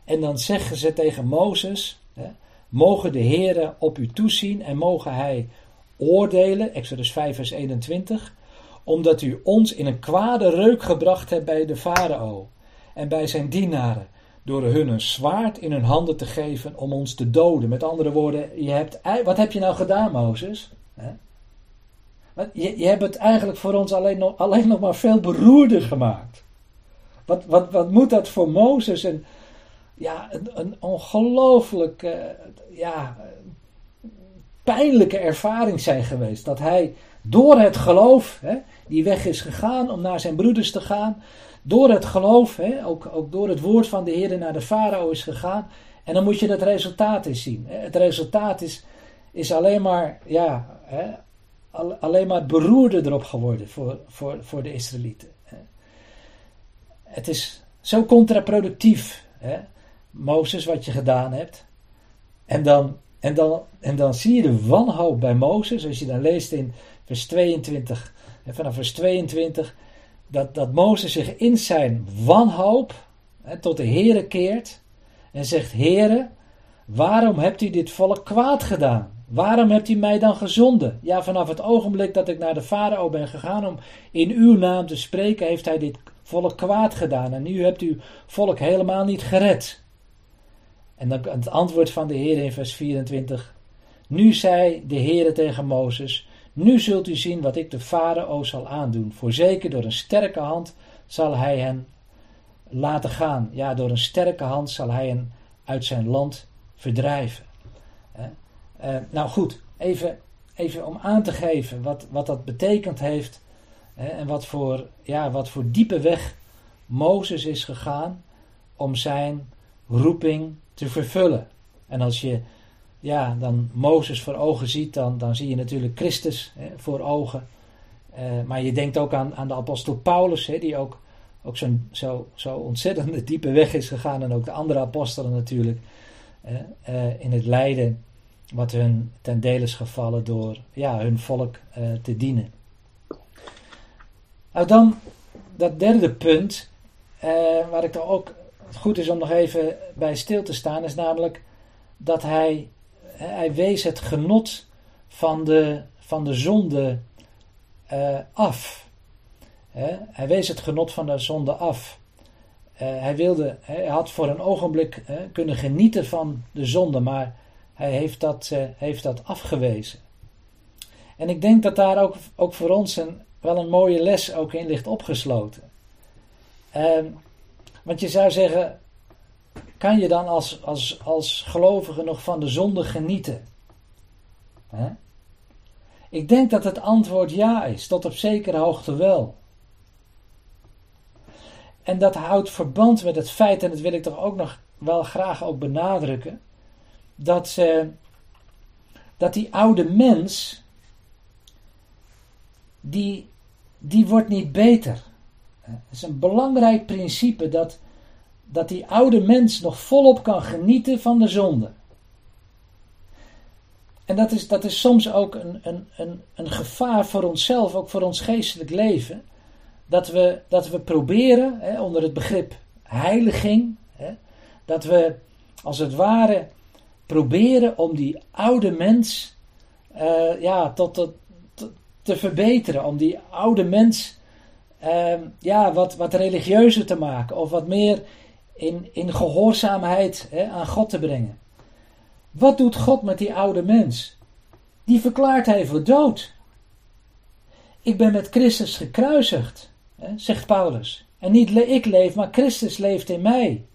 En dan zeggen ze tegen Mozes, hè, mogen de Heere op u toezien en mogen hij oordelen, Exodus 5 vers 21, omdat u ons in een kwade reuk gebracht hebt bij de farao en bij zijn dienaren, door hun een zwaard in hun handen te geven om ons te doden. Met andere woorden, je hebt, wat heb je nou gedaan, Mozes? Je, je hebt het eigenlijk voor ons alleen nog, alleen nog maar veel beroerder gemaakt. Wat, wat, wat moet dat voor Mozes een, ja, een, een ongelooflijk ja, pijnlijke ervaring zijn geweest. Dat hij door het geloof, hè, die weg is gegaan om naar zijn broeders te gaan. Door het geloof, hè, ook, ook door het woord van de Heer naar de farao is gegaan. En dan moet je het resultaat eens zien. Het resultaat is, is alleen maar, ja, hè, alleen maar beroerder erop geworden voor, voor, voor de Israëlieten. Het is zo contraproductief, hè, Mozes, wat je gedaan hebt. En dan, en, dan, en dan zie je de wanhoop bij Mozes, als je dan leest in vers 22 en vanaf vers 22, dat, dat Mozes zich in zijn wanhoop hè, tot de Heere keert en zegt: Heere, waarom hebt u dit volk kwaad gedaan? Waarom hebt u mij dan gezonden? Ja, vanaf het ogenblik dat ik naar de farao ben gegaan om in uw naam te spreken, heeft hij dit volk kwaad gedaan. En nu hebt u volk helemaal niet gered. En dan het antwoord van de Heer in vers 24. Nu zei de Heer tegen Mozes: nu zult u zien wat ik de farao zal aandoen. Voorzeker door een sterke hand zal hij hen laten gaan. Ja, door een sterke hand zal hij hen uit zijn land verdrijven. Uh, nou goed, even, even om aan te geven wat, wat dat betekend heeft. en wat voor, ja, wat voor diepe weg Mozes is gegaan om zijn roeping te vervullen. En als je ja, dan Mozes voor ogen ziet, dan, dan zie je natuurlijk Christus hè, voor ogen. Uh, maar je denkt ook aan, aan de apostel Paulus, hè, die ook, ook zo, zo, zo ontzettend diepe weg is gegaan. En ook de andere apostelen natuurlijk. Uh, in het lijden wat hun ten deel is gevallen door ja, hun volk uh, te dienen. Nou dan dat derde punt, waar ik toch ook goed is om nog even bij stil te staan, is namelijk dat hij hij wees het genot van de, van de zonde uh, af. hij wees het genot van de zonde af. Uh, hij, wilde, hij had voor een ogenblik kunnen genieten van de zonde, maar hij heeft dat, heeft dat afgewezen. En ik denk dat daar ook, ook voor ons een, wel een mooie les ook in ligt opgesloten. Ehm, want je zou zeggen, kan je dan als, als, als gelovige nog van de zonde genieten? Ik denk dat het antwoord ja is, tot op zekere hoogte wel. En dat houdt verband met het feit, en dat wil ik toch ook nog wel graag ook benadrukken, dat, uh, dat die oude mens, die, die wordt niet beter. Het is een belangrijk principe dat dat die oude mens nog volop kan genieten van de zonde. En dat is, dat is soms ook een, een, een, een gevaar voor onszelf, ook voor ons geestelijk leven. Dat we, dat we proberen, hè, onder het begrip heiliging, hè, dat we als het ware proberen om die oude mens uh, ja, tot, tot, te verbeteren. Om die oude mens uh, ja, wat, wat religieuzer te maken. Of wat meer in, in gehoorzaamheid hè, aan God te brengen. Wat doet God met die oude mens? Die verklaart hij voor dood. Ik ben met Christus gekruisigd, hè, zegt Paulus. En niet ik leef, maar Christus leeft in mij.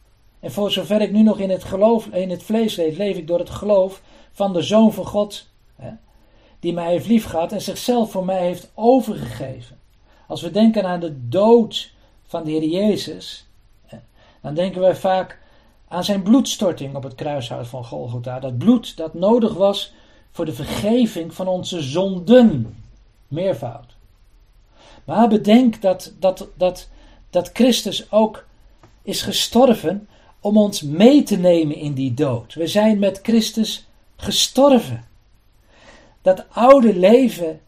En voor zover ik nu nog in het, geloof, in het vlees leef, leef ik door het geloof van de Zoon van God. Hè, die mij heeft liefgehad en zichzelf voor mij heeft overgegeven. Als we denken aan de dood van de Heer Jezus, dan denken wij vaak aan zijn bloedstorting op het kruishout van Golgotha. Dat bloed dat nodig was voor de vergeving van onze zonden. Meervoud. Maar bedenk dat, dat, dat, dat Christus ook is gestorven om ons mee te nemen in die dood. We zijn met Christus gestorven. Dat oude leven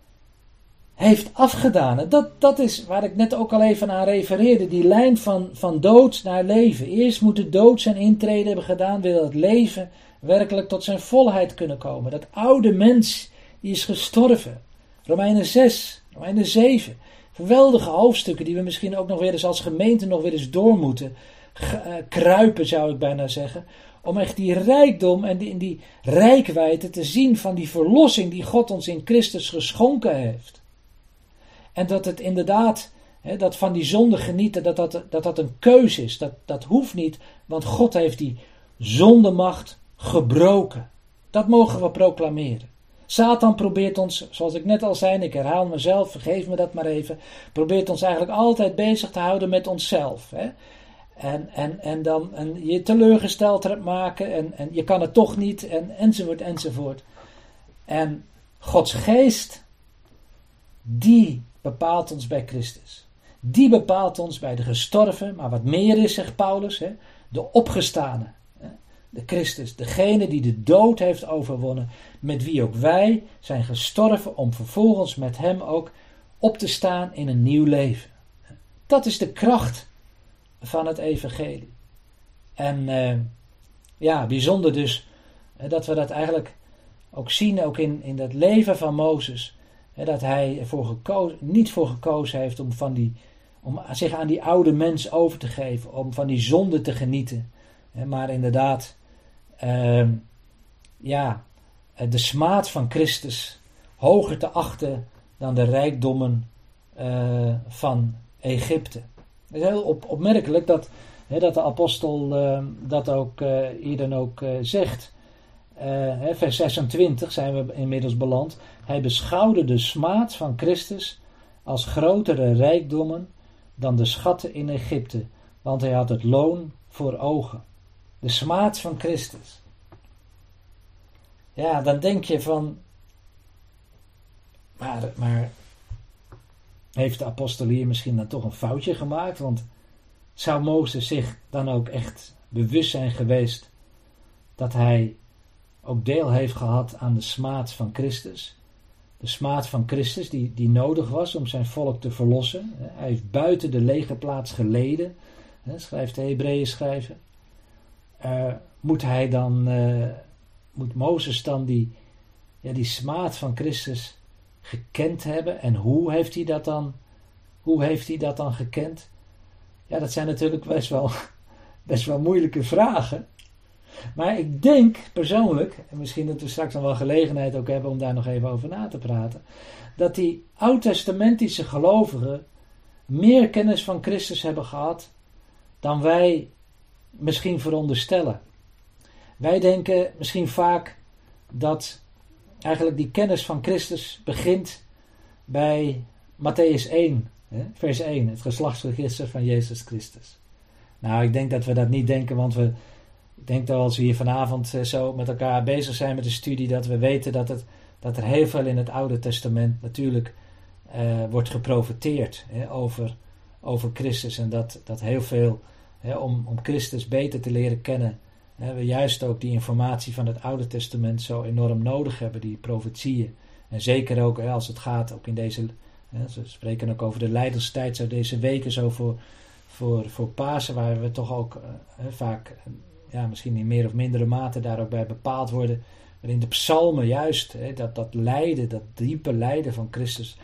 heeft afgedaan. En dat, dat is waar ik net ook al even aan refereerde. Die lijn van, van dood naar leven. Eerst moet de dood zijn intrede hebben gedaan. Wil het leven werkelijk tot zijn volheid kunnen komen. Dat oude mens die is gestorven. Romeinen 6, Romeinen 7. Geweldige hoofdstukken die we misschien ook nog weer eens als gemeente nog weer eens door moeten eh, kruipen, zou ik bijna zeggen. Om echt die rijkdom en die, die rijkwijde te zien van die verlossing die God ons in Christus geschonken heeft. En dat het inderdaad, hè, dat van die zonde genieten, dat dat, dat dat een keuze is. Dat, dat hoeft niet, want God heeft die zondemacht gebroken. Dat mogen we proclameren. Satan probeert ons, zoals ik net al zei, ik herhaal mezelf, vergeef me dat maar even, probeert ons eigenlijk altijd bezig te houden met onszelf. Hè? En, en, en dan en je teleurgesteld maken en, en je kan het toch niet en, enzovoort enzovoort. En Gods geest, die bepaalt ons bij Christus. Die bepaalt ons bij de gestorven, maar wat meer is, zegt Paulus, hè, de opgestane. De Christus, degene die de dood heeft overwonnen, met wie ook wij zijn gestorven om vervolgens met hem ook op te staan in een nieuw leven. Dat is de kracht van het evangelie. En uh, ja, bijzonder dus dat we dat eigenlijk ook zien, ook in, in dat leven van Mozes dat hij ervoor gekozen, niet voor gekozen heeft om, van die, om zich aan die oude mens over te geven, om van die zonde te genieten. maar inderdaad, uh, ja, de smaad van Christus hoger te achten dan de rijkdommen uh, van Egypte. Het is heel op, opmerkelijk dat, dat de apostel uh, dat ook uh, hier dan ook zegt. vers 26 zijn we inmiddels beland. Hij beschouwde de smaad van Christus als grotere rijkdommen dan de schatten in Egypte, want hij had het loon voor ogen. De smaad van Christus. Ja, dan denk je van. Maar, maar heeft de apostel hier misschien dan toch een foutje gemaakt? Want zou Mozes zich dan ook echt bewust zijn geweest dat hij ook deel heeft gehad aan de smaad van Christus? De smaad van Christus die, die nodig was om zijn volk te verlossen. Hij heeft buiten de legerplaats geleden, schrijft de Hebreeën schrijven. Uh, moet hij dan, uh, moet Mozes dan die, ja, die smaad van Christus gekend hebben? En hoe heeft hij dat dan, hoe heeft hij dat dan gekend? Ja, dat zijn natuurlijk best wel, best wel moeilijke vragen. Maar ik denk persoonlijk, en misschien dat we straks nog wel gelegenheid ook hebben om daar nog even over na te praten, dat die oud-testamentische gelovigen meer kennis van Christus hebben gehad dan wij misschien veronderstellen. Wij denken misschien vaak dat eigenlijk die kennis van Christus begint bij Matthäus 1, vers 1, het geslachtsregister van Jezus Christus. Nou, ik denk dat we dat niet denken, want we ik denk dat als we hier vanavond eh, zo met elkaar bezig zijn met de studie, dat we weten dat, het, dat er heel veel in het Oude Testament natuurlijk uh, wordt geprofiteerd hè, over, over Christus. En dat, dat heel veel om, om Christus beter te leren kennen, hè, we juist ook die informatie van het Oude Testament zo enorm nodig hebben, die profetieën. En zeker ook hè, als het gaat, ook in deze, hè, ze spreken ook over de leiderstijd, zo deze weken zo voor, voor, voor Pasen, waar we toch ook hè, vaak, ja, misschien in meer of mindere mate daar ook bij bepaald worden. Waarin de psalmen juist hè, dat, dat lijden, dat diepe lijden van Christus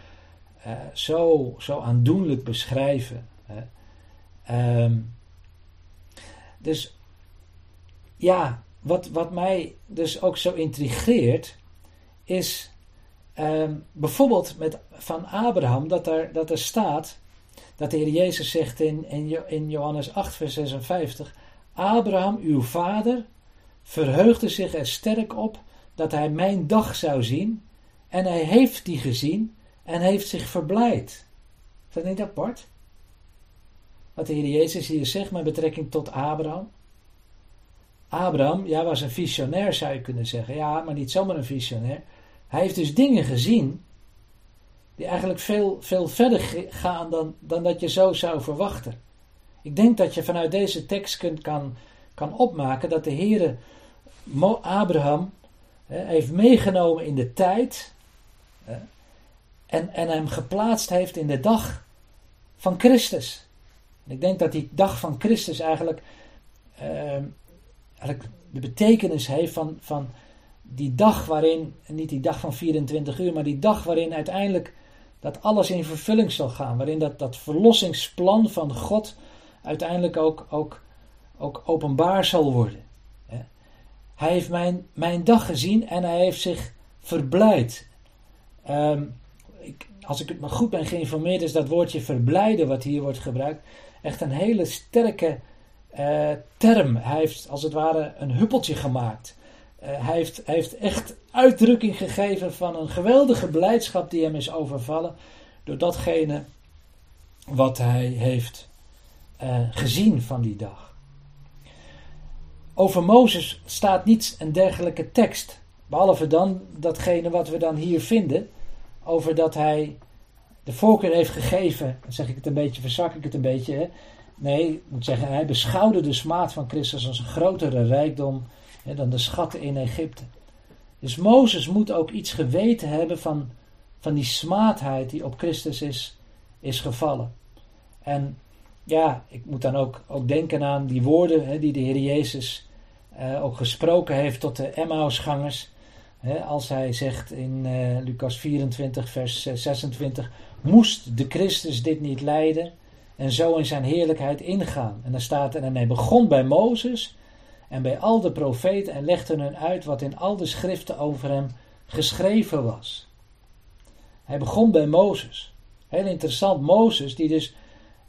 uh, zo, zo aandoenlijk beschrijven. Hè. Um, dus ja, wat, wat mij dus ook zo intrigeert, is um, bijvoorbeeld met, van Abraham, dat er, dat er staat, dat de Heer Jezus zegt in, in, in Johannes 8, vers 56, Abraham, uw vader, verheugde zich er sterk op dat hij mijn dag zou zien, en hij heeft die gezien en heeft zich verblijd. Is dat niet apart? Wat de Heer Jezus hier zegt met betrekking tot Abraham. Abraham, ja, was een visionair zou je kunnen zeggen. Ja, maar niet zomaar een visionair. Hij heeft dus dingen gezien die eigenlijk veel, veel verder gaan dan, dan dat je zo zou verwachten. Ik denk dat je vanuit deze tekst kunt, kan, kan opmaken dat de Heer Abraham hè, heeft meegenomen in de tijd hè, en, en hem geplaatst heeft in de dag van Christus. Ik denk dat die dag van Christus eigenlijk, uh, eigenlijk de betekenis heeft van, van die dag waarin, niet die dag van 24 uur, maar die dag waarin uiteindelijk dat alles in vervulling zal gaan. Waarin dat, dat verlossingsplan van God uiteindelijk ook, ook, ook openbaar zal worden. Hij heeft mijn, mijn dag gezien en hij heeft zich verblijd. Um, ik, als ik het maar goed ben geïnformeerd, is dat woordje verblijden wat hier wordt gebruikt echt een hele sterke uh, term. Hij heeft als het ware een huppeltje gemaakt. Uh, hij, heeft, hij heeft echt uitdrukking gegeven van een geweldige blijdschap die hem is overvallen door datgene wat hij heeft uh, gezien van die dag. Over Mozes staat niet een dergelijke tekst, behalve dan datgene wat we dan hier vinden, over dat hij de voorkeur heeft gegeven, zeg ik het een beetje, verzak ik het een beetje. Hè? Nee, moet zeggen, hij beschouwde de smaad van Christus als een grotere rijkdom hè, dan de schatten in Egypte. Dus Mozes moet ook iets geweten hebben van, van die smaadheid die op Christus is, is gevallen. En ja, ik moet dan ook, ook denken aan die woorden hè, die de Heer Jezus uh, ook gesproken heeft tot de Emmausgangers. Hè, als hij zegt in uh, Lucas 24, vers 26: moest de Christus dit niet lijden en zo in zijn heerlijkheid ingaan. En dan staat er, en hij begon bij Mozes en bij al de profeten en legde hun uit wat in al de schriften over hem geschreven was. Hij begon bij Mozes. Heel interessant, Mozes die dus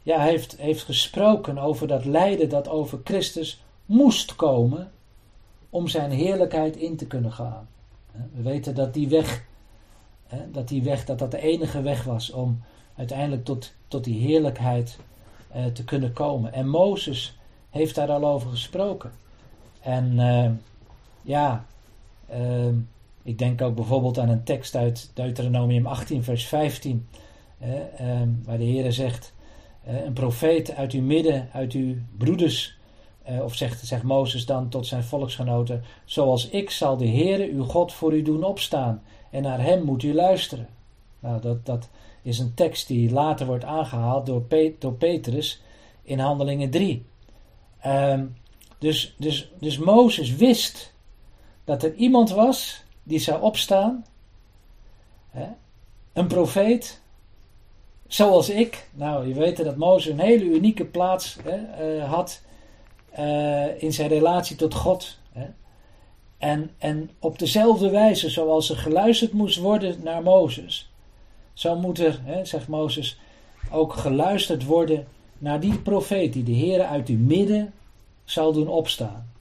ja, heeft, heeft gesproken over dat lijden dat over Christus moest komen om zijn heerlijkheid in te kunnen gaan. We weten dat die weg dat die weg, dat dat de enige weg was om uiteindelijk tot, tot die heerlijkheid uh, te kunnen komen. En Mozes heeft daar al over gesproken. En uh, ja, uh, ik denk ook bijvoorbeeld aan een tekst uit Deuteronomium 18, vers 15, ehm, waar de Heer zegt: Een profeet uit uw midden, uit uw broeders, of zegt, zegt Mozes dan tot zijn volksgenoten: Zoals ik zal de Heere uw God voor u doen opstaan en naar hem moet u luisteren. Nou, dat, dat is een tekst die later wordt aangehaald door, door Petrus in Handelingen 3. Ehm, dus, dus, dus Mozes wist dat er iemand was die zou opstaan, hè, een profeet, zoals ik. Nou, je weet dat Mozes een hele unieke plaats hè, uh, had uh, in zijn relatie tot God. Hè. En, en op dezelfde wijze zoals er geluisterd moest worden naar Mozes, zo moet er, hè, zegt Mozes, ook geluisterd worden naar die profeet die de Heer uit uw midden zal doen opstaan.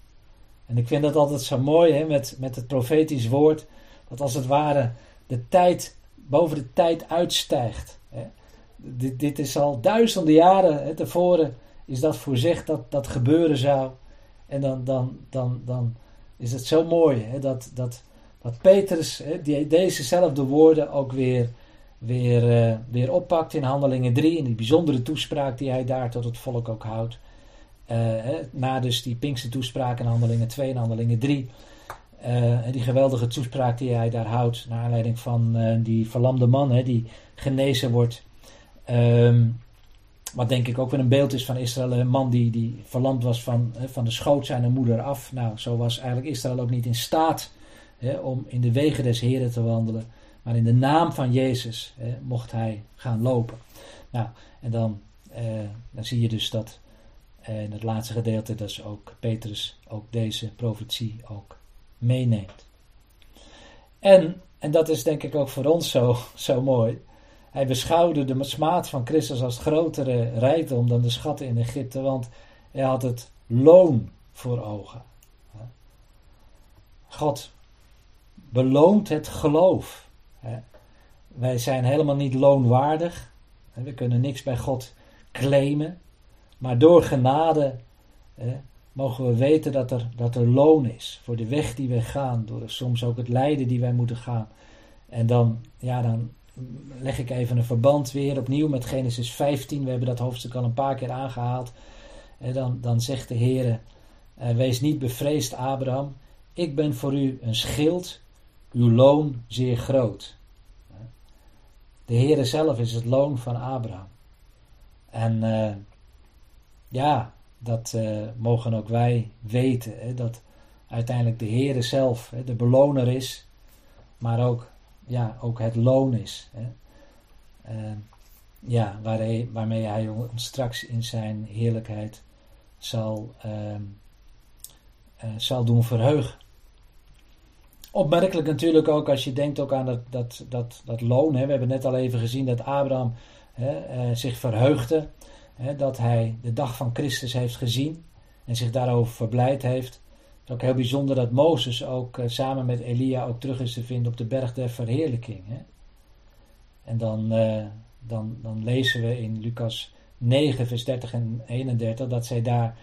En ik vind dat altijd zo mooi hè, met, met het profetisch woord, dat als het ware de tijd boven de tijd uitstijgt. Hè. Dit, dit is al duizenden jaren hè, tevoren is dat voorzegd dat dat gebeuren zou. En dan, dan, dan, dan is het zo mooi hè, dat, dat, dat Petrus hè, die, dezezelfde woorden ook weer, weer, uh, weer oppakt in Handelingen 3, in die bijzondere toespraak die hij daar tot het volk ook houdt. na dus die Pinkse toespraak in handelingen 2 en handelingen 3. die geweldige toespraak die hij daar houdt. Naar aanleiding van die verlamde man hè, die genezen wordt. Um, wat denk ik ook weer een beeld is van Israël. Een man die, die verlamd was van, van de schoot zijn moeder af. Nou, zo was eigenlijk Israël ook niet in staat om in de wegen des Heren te wandelen. Maar in de naam van Jezus mocht hij gaan lopen. Nou, en dan, eh, dan zie je dus dat eh, in het laatste gedeelte dat is ook Petrus ook deze profetie ook meeneemt. En, en dat is denk ik ook voor ons zo, zo mooi. Hij beschouwde de smaad van Christus als grotere rijkdom dan de schatten in Egypte, want hij had het loon voor ogen. God beloont het geloof. Wij zijn helemaal niet loonwaardig. We kunnen niks bij God claimen. Maar door genade mogen we weten dat er, dat er loon is voor de weg die wij gaan. Door soms ook het lijden die wij moeten gaan. En dan, ja, dan leg ik even een verband weer opnieuw met Genesis 15. We hebben dat hoofdstuk al een paar keer aangehaald. Dan, dan zegt de Heer: eh, Wees niet bevreesd, Abraham. Ik ben voor u een schild, uw loon zeer groot. De Heere zelf is het loon van Abraham. En uh, ja, dat uh, mogen ook wij weten. Hè, dat uiteindelijk de Heere zelf hè, de beloner is. Maar ook ja, ook het loon is. Hè. Uh, ja, waarmee hij ons straks in zijn heerlijkheid zal, uh, zal doen verheugen. Opmerkelijk natuurlijk ook als je denkt ook aan dat, dat, dat, dat loon. Hè. We hebben net al even gezien dat Abraham hè, uh, zich verheugde. Hè, dat hij de dag van Christus heeft gezien en zich daarover verblijd heeft ook heel bijzonder dat Mozes ook uh, samen met Elia ook terug is te vinden op de berg der verheerlijking. Hè? En dan, uh, dan, dan lezen we in Lucas 9, vers 30 en 31 dat zij daar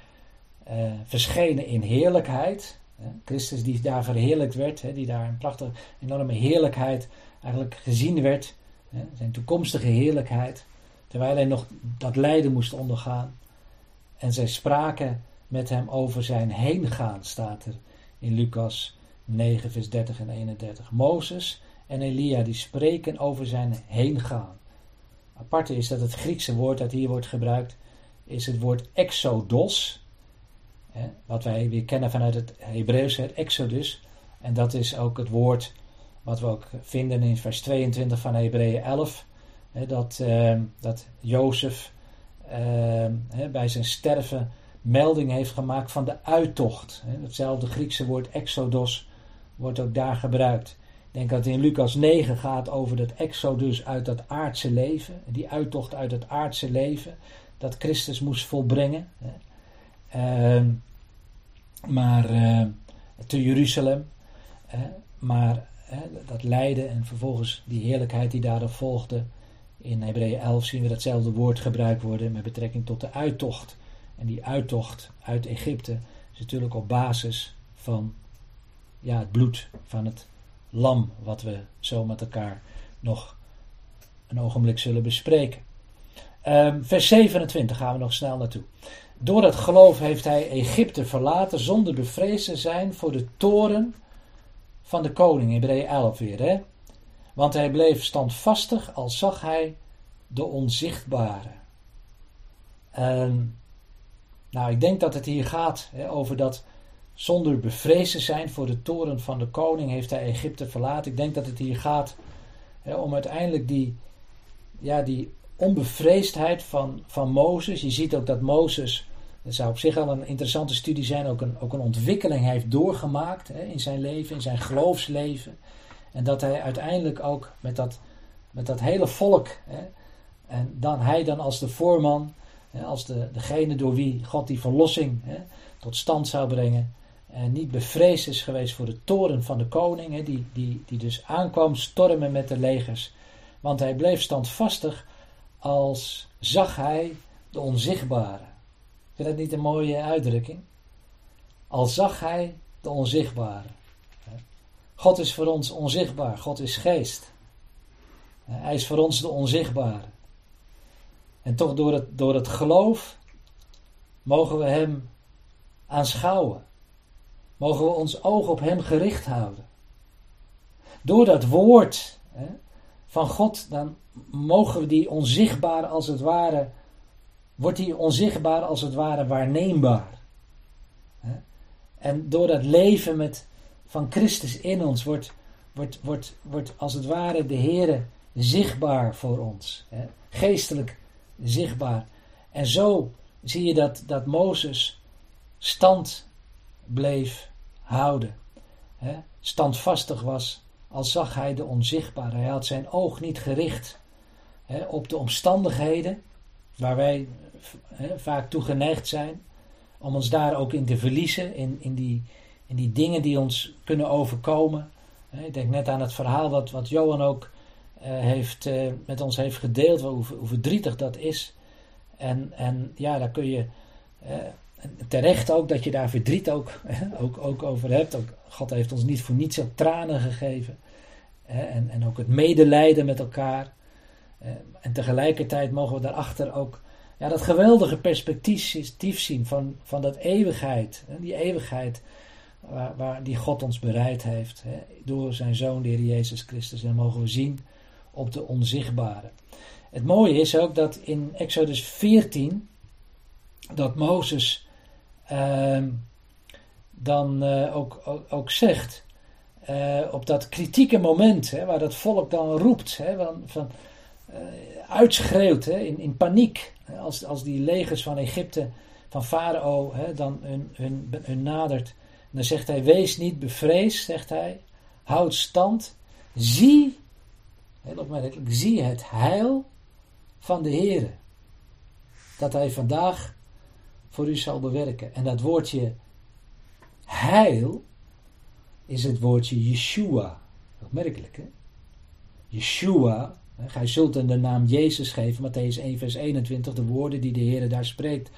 uh, verschenen in heerlijkheid. Hè? Christus die daar verheerlijkt werd, hè? die daar een prachtige, enorme heerlijkheid eigenlijk gezien werd. Hè? Zijn toekomstige heerlijkheid. Terwijl hij nog dat lijden moest ondergaan. En zij spraken met hem over zijn heen gaan, staat er in Lucas 9, vers 30 en 31. Mozes en Elia die spreken over zijn heen gaan. Aparte is dat het Griekse woord dat hier wordt gebruikt, is het woord exodos. Hè, wat wij weer kennen vanuit het Hebreeuws, het exodus. En dat is ook het woord wat we ook vinden in vers 22 van Hebreeën 11. Hè, dat, uh, dat Jozef uh, bij zijn sterven melding heeft gemaakt van de uittocht. Hetzelfde Griekse woord exodos wordt ook daar gebruikt. Ik denk dat het in Lucas 9 gaat over dat exodus uit dat aardse leven. Die uittocht uit het aardse leven. Dat Christus moest volbrengen. Ehm, maar uh, te Jeruzalem. maar dat lijden en vervolgens die heerlijkheid die daarop volgde. In Hebreeën 11 zien we datzelfde woord gebruikt worden met betrekking tot de uittocht en die uittocht uit Egypte is natuurlijk op basis van ja, het bloed van het lam, wat we zo met elkaar nog een ogenblik zullen bespreken. Um, vers 27 gaan we nog snel naartoe. Door het geloof heeft hij Egypte verlaten zonder bevreesd te zijn voor de toren van de koning. Hebreeën 11 weer, hè? Want hij bleef standvastig als zag hij de onzichtbare. Um, nou, ik denk dat het hier gaat hè, over dat zonder bevreesd zijn voor de toren van de koning heeft hij Egypte verlaten. Ik denk dat het hier gaat hè, om uiteindelijk die, ja, die onbevreesdheid van, van Mozes. Je ziet ook dat Mozes, dat zou op zich al een interessante studie zijn, ook een, ook een ontwikkeling heeft doorgemaakt hè, in zijn leven, in zijn geloofsleven. En dat hij uiteindelijk ook met dat, met dat hele volk, hè, en dan hij dan als de voorman, als de, degene door wie God die verlossing hè, tot stand zou brengen. En niet bevreesd is geweest voor de toren van de koning, hè, die, die, die dus aankwam stormen met de legers. Want hij bleef standvastig als zag hij de onzichtbare. Is dat niet een mooie uitdrukking? Al zag hij de onzichtbare. God is voor ons onzichtbaar. God is geest. Hij is voor ons de onzichtbare. En toch door het, door het geloof mogen we Hem aanschouwen. Mogen we ons oog op Hem gericht houden. Door dat woord hè, van God, dan mogen we die onzichtbaar als het ware, wordt die onzichtbaar als het ware waarneembaar. En door dat leven met, van Christus in ons wordt, wordt, wordt, wordt als het ware de Heer zichtbaar voor ons. Geestelijk zichtbaar. En zo zie je dat, dat Mozes stand bleef houden. Standvastig was, als zag hij de onzichtbare. Hij had zijn oog niet gericht op de omstandigheden waar wij vaak toe geneigd zijn om ons daar ook in te verliezen, in, in, die, in die dingen die ons kunnen overkomen. Ik denk net aan het verhaal wat, wat Johan ook heeft, uh, met ons heeft gedeeld, hoe, hoe, verdrietig dat is. En, en ja, daar kun je uh, terecht ook dat je daar verdriet ook, ook, ook over hebt. Ook, God heeft ons niet voor niets ook tranen gegeven. En, en ook het medelijden met elkaar. En tegelijkertijd mogen we daarachter ook ja, dat geweldige perspectief zien van, van dat eeuwigheid. Die eeuwigheid waar, waar die God ons bereid heeft. Door zijn Zoon, de Heer Jezus Christus. En mogen we zien op de onzichtbare. Het mooie is ook dat in Exodus 14, dat Mozes uh, dan uh, ook, ook, zegt, uh, op dat kritieke moment, hè, waar dat volk dan roept, hè, van, van uh, uitschreeuwt hè, in, in paniek. Als, als die legers van Egypte, van Farao, dan hun, hun, hun nadert. dan zegt hij, wees niet bevreesd, zegt hij. Houd stand. Zie, heel opmerkelijk, zie het heil van de Heer. Dat hij vandaag voor u zal bewerken. En dat woordje heil is het woordje Yeshua. Opmerkelijk hè? Yeshua Gij zult hem de naam Jezus geven, Matthäus 1, vers 21, de woorden die de Heer daar spreekt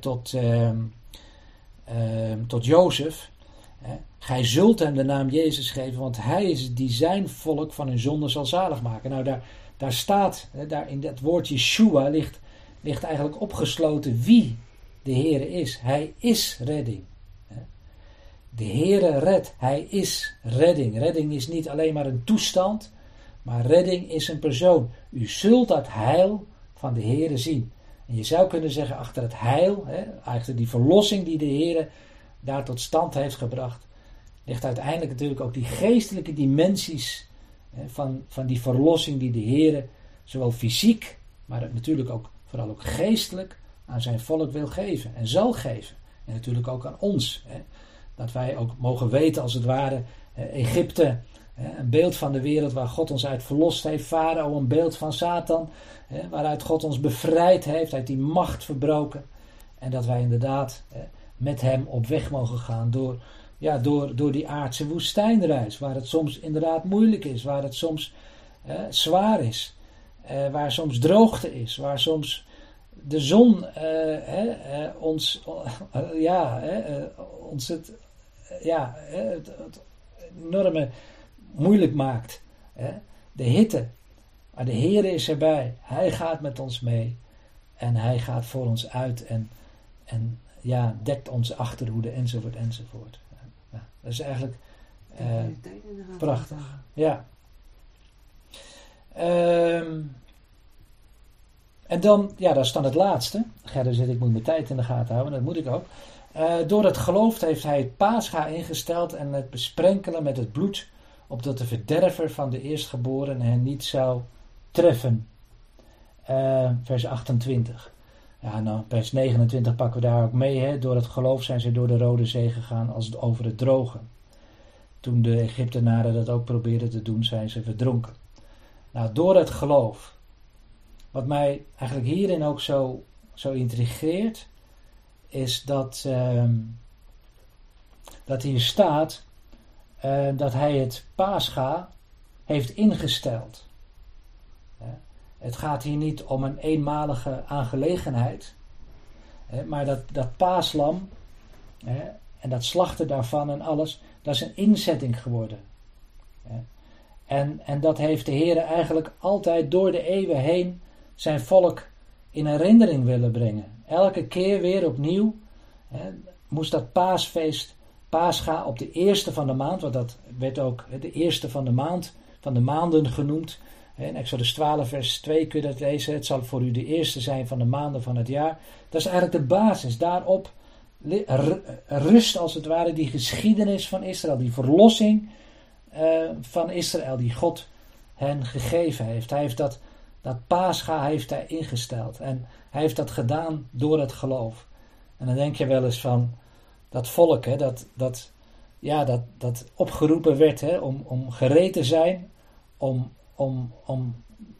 tot, uh, uh, tot Jozef. Gij zult hem de naam Jezus geven, want hij is het die zijn volk van hun zonde zal zalig maken. Nou, daar, daar staat, daar in dat woord Yeshua ligt, ligt eigenlijk opgesloten wie de Heer is. Hij is redding. De Heere redt, hij is redding. Redding is niet alleen maar een toestand, maar redding is een persoon. U zult dat heil van de Heere zien. En je zou kunnen zeggen, achter het heil, achter die verlossing die de Heere daar tot stand heeft gebracht, ligt uiteindelijk natuurlijk ook die geestelijke dimensies hè, van, van die verlossing die de Heere zowel fysiek, maar natuurlijk ook vooral ook geestelijk aan zijn volk wil geven en zal geven. En natuurlijk ook aan ons. Hè, dat wij ook mogen weten, als het ware, Egypte een beeld van de wereld waar God ons uit verlost heeft. Farao, een beeld van Satan. Waaruit God ons bevrijd heeft, uit die macht verbroken. En dat wij inderdaad met hem op weg mogen gaan door, ja, door, door die aardse woestijnreis. Waar het soms inderdaad moeilijk is, waar het soms zwaar is. waar soms droogte is, waar soms de zon eh, ons, ja, ons het, ja, het, het enorme moeilijk maakt. De hitte. Maar de Heer is erbij. Hij gaat met ons mee. En hij gaat voor ons uit. En, en ja, dekt onze achterhoede enzovoort enzovoort. Ja, dat is eigenlijk uh, prachtig. Ja. Um, en dan, ja, dat is dan het laatste. Gerda zit, ik moet mijn tijd in de gaten houden, dat moet ik ook. Uh, door het geloof heeft hij het paascha ingesteld en het besprenkelen met het bloed opdat de verderver van de eerstgeborenen hen niet zou treffen. Uh, vers 28. Ja, nou, vers 29 pakken we daar ook mee. Hè. Door het geloof zijn ze door de Rode Zee gegaan als over het droge. Toen de Egyptenaren dat ook probeerden te doen, zijn ze verdronken. Nou, door het geloof. Wat mij eigenlijk hierin ook zo, zo intrigeert, is dat, uh, dat hier staat uh, dat hij het Pascha heeft ingesteld. Het gaat hier niet om een eenmalige aangelegenheid, maar dat, dat paaslam en dat slachten daarvan en alles, dat is een inzetting geworden. En, en dat heeft de Heer eigenlijk altijd door de eeuwen heen zijn volk in herinnering willen brengen. Elke keer weer opnieuw hè, moest dat paasfeest, paascha op de eerste van de maand, want dat werd ook de eerste van de maand, van de maanden genoemd. In Exodus 12, vers 2 kun je dat lezen. Het zal voor u de eerste zijn van de maanden van het jaar. Dat is eigenlijk de basis. Daarop rust als het ware die geschiedenis van Israël, die verlossing uh, van Israël, die God hen gegeven heeft. Hij heeft dat, dat paascha heeft hij ingesteld. En hij heeft dat gedaan door het geloof. En dan denk je wel eens van dat volk, hè, dat, dat, ja, dat, dat opgeroepen werd hè, om, om gereed te zijn, om, om, om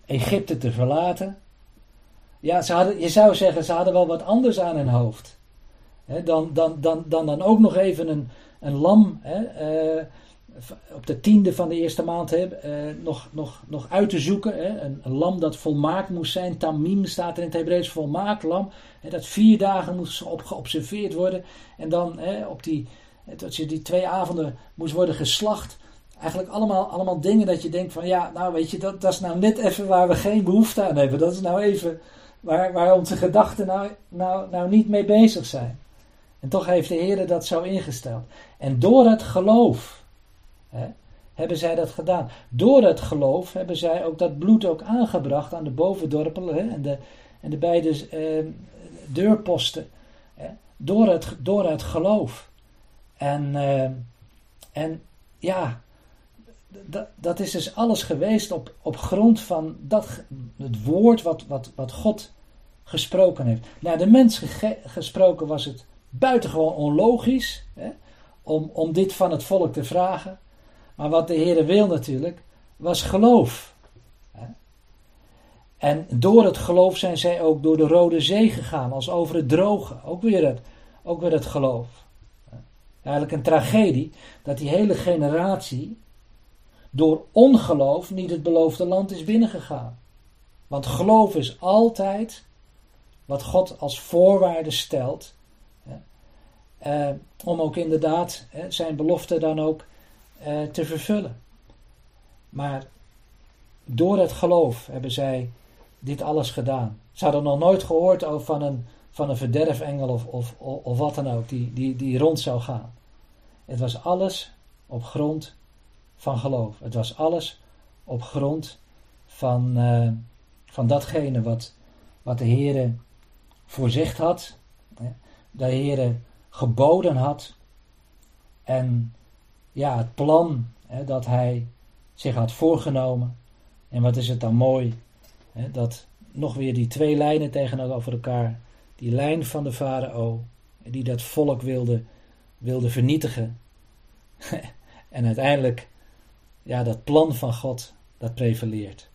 Egypte te verlaten. Ja, ze hadden, je zou zeggen, ze hadden wel wat anders aan hun hoofd. Dan, dan, dan, dan, dan ook nog even een, een lam uh, op de tiende van de eerste maand hè, uh, nog, nog, nog uit te zoeken. Een, een, lam dat volmaakt moest zijn. Tamim staat er in het Hebreeuws volmaakt lam. Dat vier dagen moest op geobserveerd worden. En dan op die, dat je die twee avonden moest worden geslacht. Eigenlijk allemaal, allemaal dingen dat je denkt van ja, nou weet je, dat, dat is nou net even waar we geen behoefte aan hebben. Dat is nou even waar, waar onze gedachten nou, nou, nou niet mee bezig zijn. En toch heeft de Heer dat zo ingesteld. En door het geloof hè, hebben zij dat gedaan. Door het geloof hebben zij ook dat bloed ook aangebracht aan de bovendorpelen hè, en, de, en de beide eh, deurposten. Hè, door, het, door het geloof. En, eh, en ja, dat is dus alles geweest op, op grond van dat, het woord wat, wat, wat God gesproken heeft. Naar de mens gesproken was het buitengewoon onlogisch hè, om, om dit van het volk te vragen. Maar wat de Heer wil natuurlijk, was geloof. Hè. En door het geloof zijn zij ook door de Rode Zee gegaan, als over het droge. Ook weer het, ook weer het geloof. Eigenlijk een tragedie dat die hele generatie door ongeloof niet het beloofde land is binnengegaan. Want geloof is altijd wat God als voorwaarde stelt. Eh, om ook inderdaad zijn belofte dan ook eh, te vervullen. Maar door het geloof hebben zij dit alles gedaan. Ze hadden nog nooit gehoord over van een, van een verderfengel of, of, of wat dan ook, die, die, die rond zou gaan. Het was alles op grond van geloof. Het was alles op grond van, uh, van datgene wat, wat de Heere voorzegd had. De Heere geboden had. En ja, het plan hè, dat hij zich had voorgenomen. En wat is het dan mooi, hè, dat nog weer die twee lijnen tegenover elkaar, die lijn van de farao, die dat volk wilde, wilde vernietigen. en uiteindelijk, ja, dat plan van God, dat prevaleert.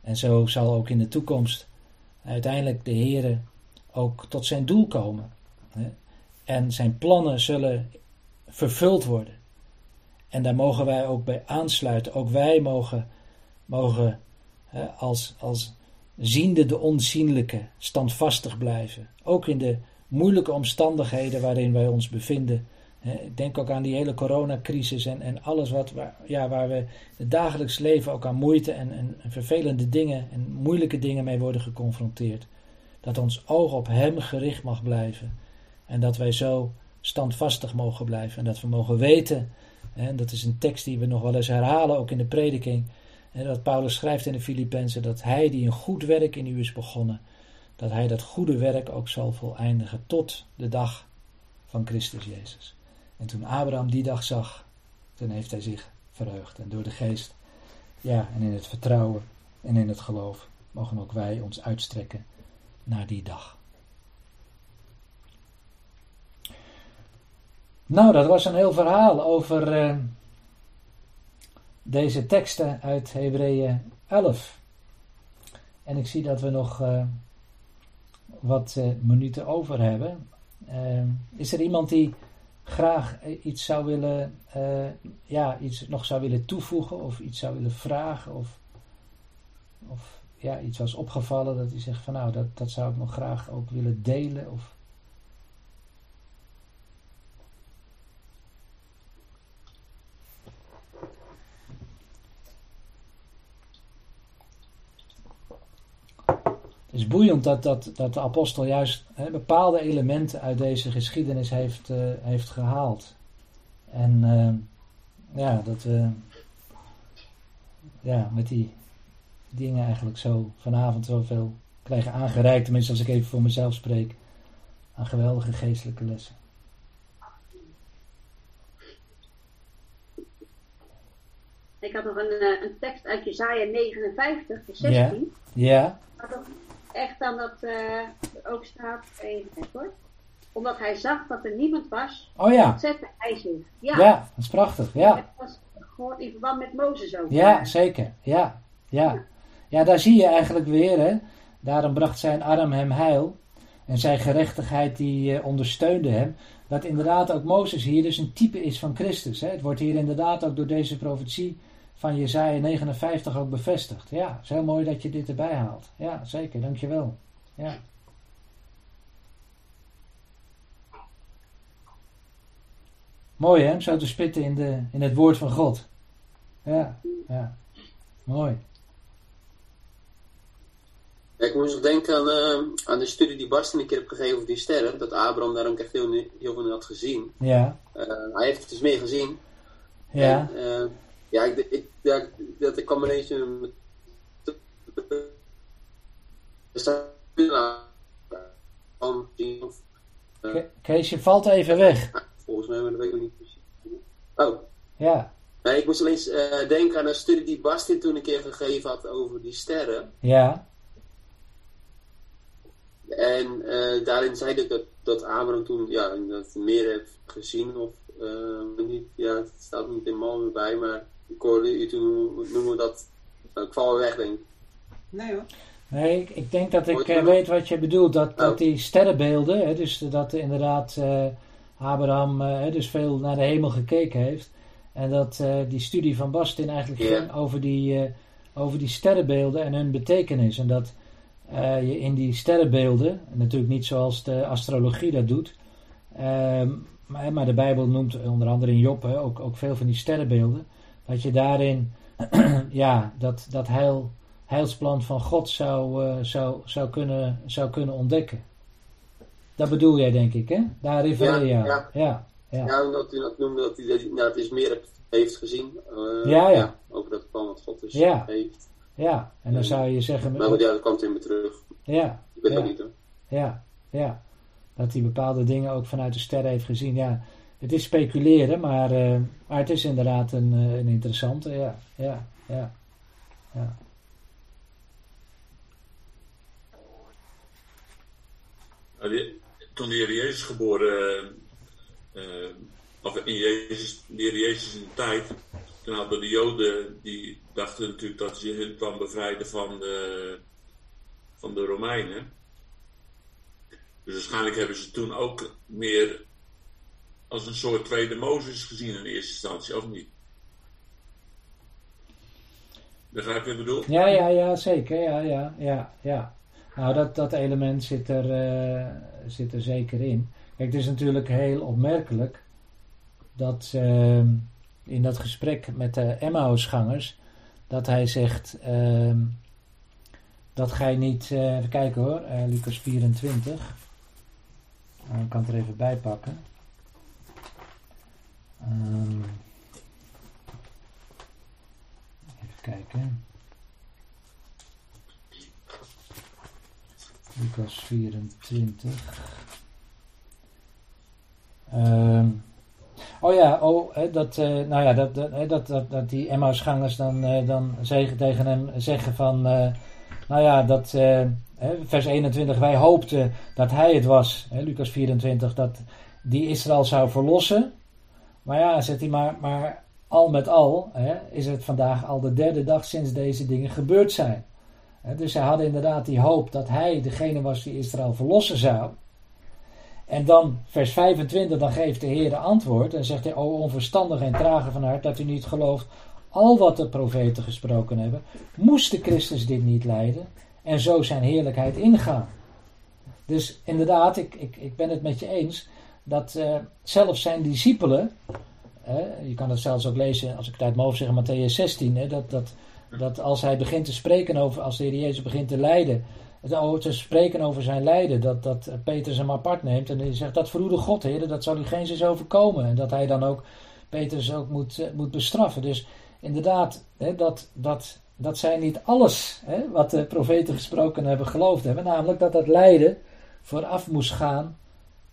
En zo zal ook in de toekomst uiteindelijk de Heere ook tot zijn doel komen. En zijn plannen zullen vervuld worden. En daar mogen wij ook bij aansluiten. Ook wij mogen, mogen hè, als, als ziende de onzienlijke standvastig blijven. Ook in de moeilijke omstandigheden waarin wij ons bevinden. Denk ook aan die hele coronacrisis en, en alles wat, waar, ja, waar we het dagelijks leven ook aan moeite en, en, en vervelende dingen en moeilijke dingen mee worden geconfronteerd. Dat ons oog op Hem gericht mag blijven. En dat wij zo standvastig mogen blijven. En dat we mogen weten, en dat is een tekst die we nog wel eens herhalen, ook in de prediking. En dat Paulus schrijft in de Filippenzen dat hij die een goed werk in u is begonnen, dat hij dat goede werk ook zal voleindigen tot de dag van Christus Jezus. En toen Abraham die dag zag, toen heeft hij zich verheugd. En door de geest, ja, en in het vertrouwen en in het geloof, mogen ook wij ons uitstrekken naar die dag. Nou, dat was een heel verhaal over uh, deze teksten uit Hebreeën 11. En ik zie dat we nog uh, wat uh, minuten over hebben. is er iemand die graag iets zou willen, ja, iets nog zou willen toevoegen of iets zou willen vragen of, of ja, iets was opgevallen dat hij zegt van nou, dat, dat zou ik nog graag ook willen delen of... is boeiend dat, dat, dat de apostel juist hè, bepaalde elementen uit deze geschiedenis heeft, uh, heeft gehaald. En uh, ja, dat we ja, met die dingen eigenlijk zo vanavond zoveel krijgen aangereikt. Tenminste, als ik even voor mezelf spreek. Aan geweldige geestelijke lessen. Ik had nog een, uh, een tekst uit Jezaja 59, vers 16. Ja. ja. Echt dan dat uh, ook staat, even hoor. Omdat hij zag dat er niemand was, oh, ja. zette hij zich. Ja. ja, dat is prachtig. Ja. Het was gehoord in verband met Mozes ook. Ja, zeker. Ja, ja. Ja, daar zie je eigenlijk weer, hè. Daarom bracht zijn arm hem heil. En zijn gerechtigheid die uh, ondersteunde hem. Dat inderdaad ook Mozes hier dus een type is van Christus. Hè. Het wordt hier inderdaad ook door deze profetie van Jezaja 59 ook bevestigd. Ja, het is heel mooi dat je dit erbij haalt. Ja, zeker, dankjewel. Ja. Mooi hè, zo te spitten in, de, in het woord van God. Ja, ja. Mooi. Ja, ik moest nog denken aan, uh, aan de studie die Barsten een keer heeft gegeven over die sterren. Dat Abraham daar ook echt heel, heel veel in had gezien. Ja. Uh, hij heeft het dus meer gezien. Ja. En, uh, ja, ik, ik, ja, dat, een... Van, Kees, je valt even weg. Volgens mij, maar dat weet ik niet precies. Oh. Ja. Nee, ik moest alleen uh, denken aan een studie die Bastin toen een keer gegeven had over die sterren. Ja. En uh, daarin zei ik dat, dat Abraham toen ja, dat meer heeft gezien. Of, uh, niet, ja, het staat niet helemaal bij, maar u toen noemen dat. Ik val weg, denk ik. Nee hoor. Nee, ik, ik denk dat ik uh, weet wat je bedoelt. Dat, dat Oh. die sterrenbeelden, hè, dus dat inderdaad uh, Abraham uh, dus veel naar de hemel gekeken heeft. En dat uh, die studie van Bastin eigenlijk ging over die, uh, over die sterrenbeelden en hun betekenis. En dat uh, je in die sterrenbeelden, natuurlijk niet zoals de astrologie dat doet, ehm, maar, maar de Bijbel noemt onder andere in Job hè, ook, ook veel van die sterrenbeelden, dat je daarin ja, dat, dat heil, heilsplan van God zou, uh, zou, zou, kunnen, zou kunnen ontdekken. Dat bedoel jij, denk ik, hè? Daar refereer je Ja, ja. ja. Ja. Ja, omdat u dat noemde dat hij dat, nou, het is meer heeft gezien. uh, Ja, ja. over dat plan wat God dus Ja. heeft. Ja, en dan zou je zeggen, Maar ja, dat komt in me terug. ja, Ik weet het niet hoor. ja, ja, dat hij bepaalde dingen ook vanuit de sterren heeft gezien. Ja, het is speculeren, maar, eh, maar het is inderdaad een, eh, een interessante, ja, ja, ja, ja. Nou, toen de Heer Jezus geboren, eh, of in Jezus, de Heer Jezus in de tijd, toen hadden de Joden, die dachten natuurlijk dat hij hun kwam bevrijden van de, van de Romeinen. Dus waarschijnlijk hebben ze toen ook meer als een soort tweede Mozes gezien in eerste instantie, of niet? Begrijp je wat ik bedoel? Ja, ja, ja, zeker, ja, ja, ja, ja. Nou, dat, dat element zit er, eh, zit er zeker in. Kijk, het is natuurlijk heel opmerkelijk dat eh, in dat gesprek met de Emmausgangers, dat hij zegt eh, dat gij niet, eh, even kijken hoor, eh, Lucas 24, Nou, ik kan het er even bij pakken. Ehm, even kijken. Lucas 24. Ehm, oh ja, oh, dat, eh, nou ja, dat, dat, dat, dat, die Emmausgangers dan, eh, dan zeggen, tegen hem zeggen van, eh, nou ja, dat, vers 21, wij hoopten dat hij het was, hè, Lucas 24, dat die Israël zou verlossen. Maar ja, zegt hij, maar, maar al met al hè, is het vandaag al de derde dag sinds deze dingen gebeurd zijn. Dus zij hadden inderdaad die hoop dat hij degene was die Israël verlossen zou. En dan vers 25, dan geeft de Heer antwoord en zegt hij, o onverstandig en trage van hart dat u niet gelooft al wat de profeten gesproken hebben. Moest de Christus dit niet leiden en zo zijn heerlijkheid ingaan? Dus inderdaad, ik, ik, ik ben het met je eens dat uh, zelfs zijn discipelen, je kan het zelfs ook lezen, als ik het uit mijn hoofd zeg, Matthäus 16, hè, dat, dat, dat als hij begint te spreken over, als de Heer Jezus begint te leiden Ze spreken over zijn lijden, dat, dat Petrus hem apart neemt. En hij zegt, dat verhoede God, Heer, dat zal u geen overkomen. En dat hij dan ook Petrus ook moet, moet bestraffen. Dus inderdaad, dat, dat, dat zij niet alles hè, wat de profeten gesproken hebben geloofd hebben. Namelijk dat dat lijden vooraf moest gaan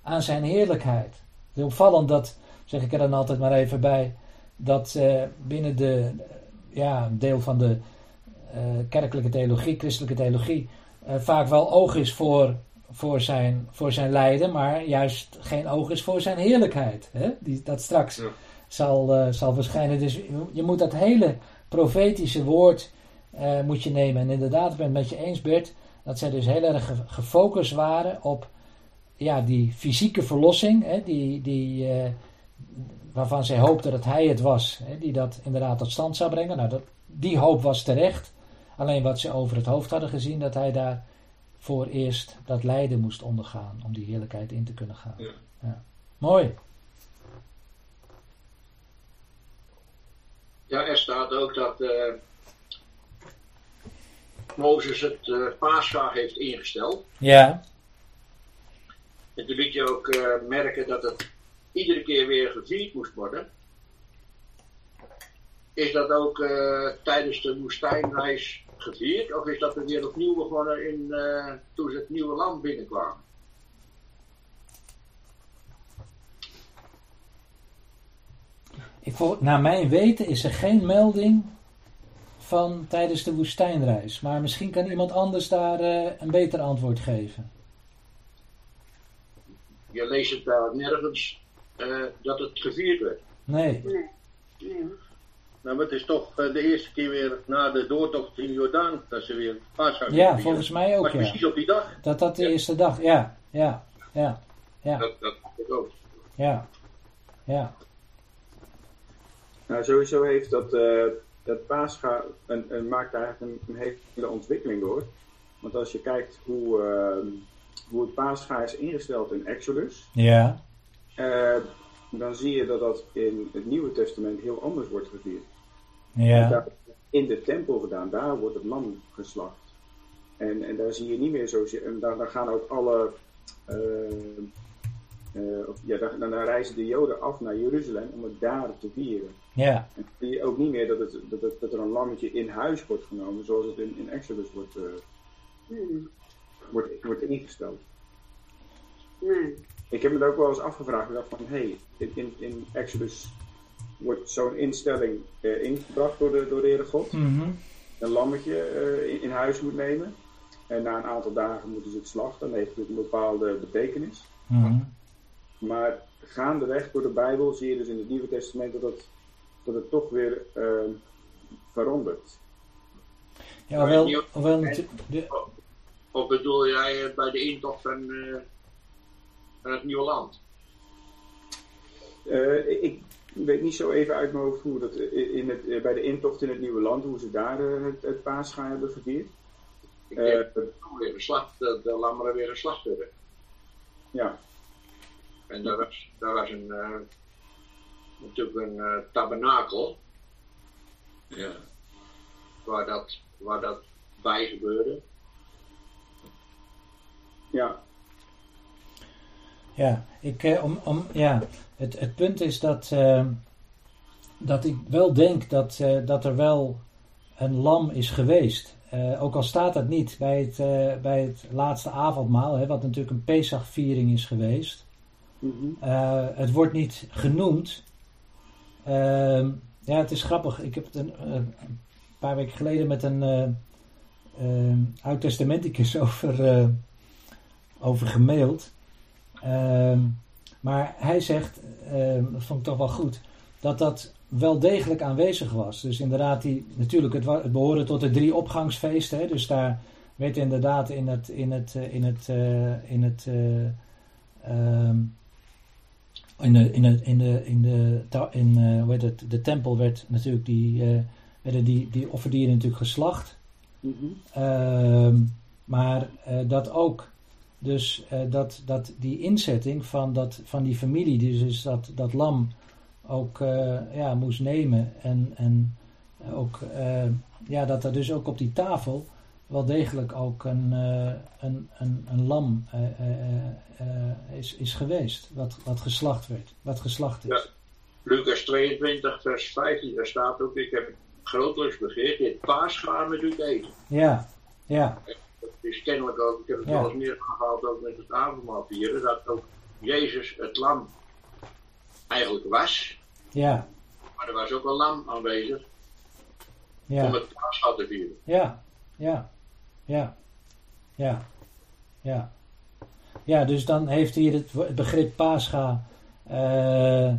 aan zijn heerlijkheid. Het is opvallend dat, zeg ik er dan altijd maar even bij, dat eh, binnen de, ja, een deel van de uh, kerkelijke theologie, christelijke theologie, uh, vaak wel oog is voor, voor, zijn, voor zijn lijden, maar juist geen oog is voor zijn heerlijkheid. Hè? Die, dat straks ja. zal, zal verschijnen. Dus je moet dat hele profetische woord moet je nemen. En inderdaad, ik ben het met je eens, Bert, dat zij dus heel erg gefocust waren op ja, die fysieke verlossing, hè, die, die, uh, waarvan zij hoopte dat hij het was, hè, die dat inderdaad tot stand zou brengen. Nou, dat, die hoop was terecht. Alleen wat ze over het hoofd hadden gezien, dat hij daar voor eerst dat lijden moest ondergaan om die heerlijkheid in te kunnen gaan. Ja. Ja. Mooi. Ja, er staat ook dat uh, Mozes het uh, heeft ingesteld. Ja. En toen liet je ook uh, merken dat het iedere keer weer gevierd moest worden. Is dat ook uh, tijdens de woestijnreis gevierd? Of is dat er weer opnieuw begonnen in, uh, toen ze het nieuwe land binnenkwamen? Ik naar mijn weten is er geen melding van tijdens de woestijnreis. Maar misschien kan iemand anders daar een beter antwoord geven je leest het daar nergens uh, dat het gevierd werd. Nee. Nee. nee. Nou, maar het is toch uh, de eerste keer weer na de doortocht in Jordaan dat ze weer Pascha Ja, volgens mij ook. Maar ja. precies op die dag. Dat dat de ja. eerste dag, ja. Ja, ja, ja. Dat, dat ook. Ja, ja. Nou, sowieso heeft dat, uh, dat Pascha een, een, maakt eigenlijk een, een hele ontwikkeling door. Want als je kijkt hoe hoe het paascha is ingesteld in Exodus. Ja. Uh, dan zie je dat dat in het Nieuwe Testament heel anders wordt gevierd. Ja. Daar, in de tempel gedaan, daar wordt het lam geslacht. En, en daar zie je niet meer zo. En daar, daar gaan ook alle. Uh, uh, of, ja, daar, dan reizen de Joden af naar Jeruzalem om het daar te vieren. Ja. En dan zie je ook niet meer dat, het, dat, het, dat er een lammetje in huis wordt genomen, zoals het in, in Exodus wordt, Hmm. Wordt, wordt ingesteld. Nee. Ik heb me daar ook wel eens afgevraagd. Ik dacht van, hé, hey, in, in Exodus wordt zo'n instelling uh, ingebracht door de, door de Heere God. Mm -hmm. Een lammetje uh, in, in, huis moet nemen. En na een aantal dagen moeten ze het slachten. Dan heeft het een bepaalde betekenis. Mm -hmm. Maar gaandeweg door de Bijbel zie je dus in het Nieuwe Testament dat het, dat het toch weer uh, verandert. Ja, wel, wel de, of bedoel jij bij de intocht van, uh, van het nieuwe land? Uh, ik weet niet zo even uit mijn hoofd hoe dat in het, bij de intocht in het nieuwe land, hoe ze daar het, het paascha hebben gevierd. Ik denk dat weer geslacht, de, de lammeren weer geslacht werden. Ja. En daar was, daar was een, natuurlijk een tabernakel. Ja. Waar dat, waar dat bij gebeurde. Ja. Ja, ik, eh, om, om, ja het, het punt is dat, uh, dat ik wel denk dat, uh, dat er wel een lam is geweest. Uh, ook al staat dat niet bij het, bij het laatste avondmaal, hè, wat natuurlijk een Pesachviering is geweest. Mm -hmm. het wordt niet genoemd. Ja, het is grappig. Ik heb het een, een paar weken geleden met een ehm, oud-testamenticus over over gemaild. Uh, maar hij zegt, uh, dat vond ik toch wel goed, dat dat wel degelijk aanwezig was. Dus inderdaad, die, natuurlijk, het, het behoorde tot de drie opgangsfeesten. Hè, dus daar werd inderdaad in het, in het, in het, uh, in het, in de, in de, in de, in de, in, hoe heet het, de tempel werd natuurlijk die, werden die, die offerdieren natuurlijk geslacht. Mm -hmm. maar dat ook dus uh, dat, dat die inzetting van, dat, van die familie, die dus dat, dat lam ook uh, ja, moest nemen. En, en ook, uh, ja, dat er dus ook op die tafel wel degelijk ook een, eh, een, een, een lam eh, eh, eh, is, is geweest. Wat, wat geslacht werd. Wat geslacht is. Ja. Lucas 22, vers 15, daar staat ook: Ik heb grotelijks begeerd dit paasgaar met u te eten. Ja, ja, Is kennelijk ook, ik heb het Ja. wel eens meer aangehaald ook met het avondmaal vieren, dat ook Jezus het lam eigenlijk was, ja, maar er was ook een lam aanwezig om ja, het paasgaar te vieren. ja, ja, ja, ja, ja. Ja, dus dan heeft hier het, begrip Pascha eh,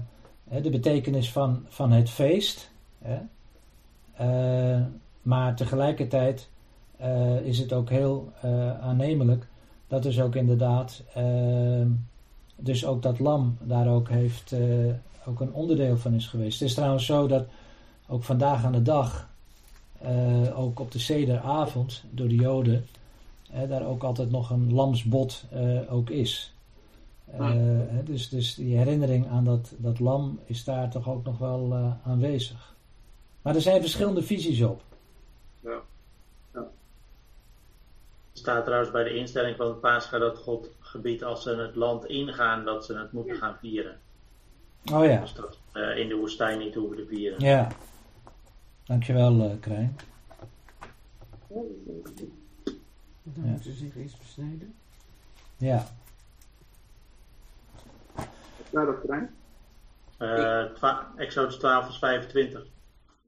de betekenis van, van het feest. Hè? Eh, maar tegelijkertijd eh, is het ook heel eh, aannemelijk dat dus ook inderdaad, eh, dus ook dat lam daar ook heeft, eh, ook een onderdeel van is geweest. Het is trouwens zo dat ook vandaag aan de dag, ook op de sederavond door de Joden, daar ook altijd nog een lamsbod ook is. Hè, dus, dus die herinnering aan dat, dat lam is daar toch ook nog wel aanwezig. Maar er zijn verschillende visies op. Er staat trouwens bij de instelling van het Pascha dat God gebiedt als ze het land ingaan dat ze het moeten gaan vieren. Oh ja, Dus dat ze eh, in de woestijn niet hoeven te vieren. ja. Dankjewel, eh Krijn. Dan Ja. moeten ze zich eerst besnijden. Ja, Waar dat trein? Eh, Exodus 12 vers 25.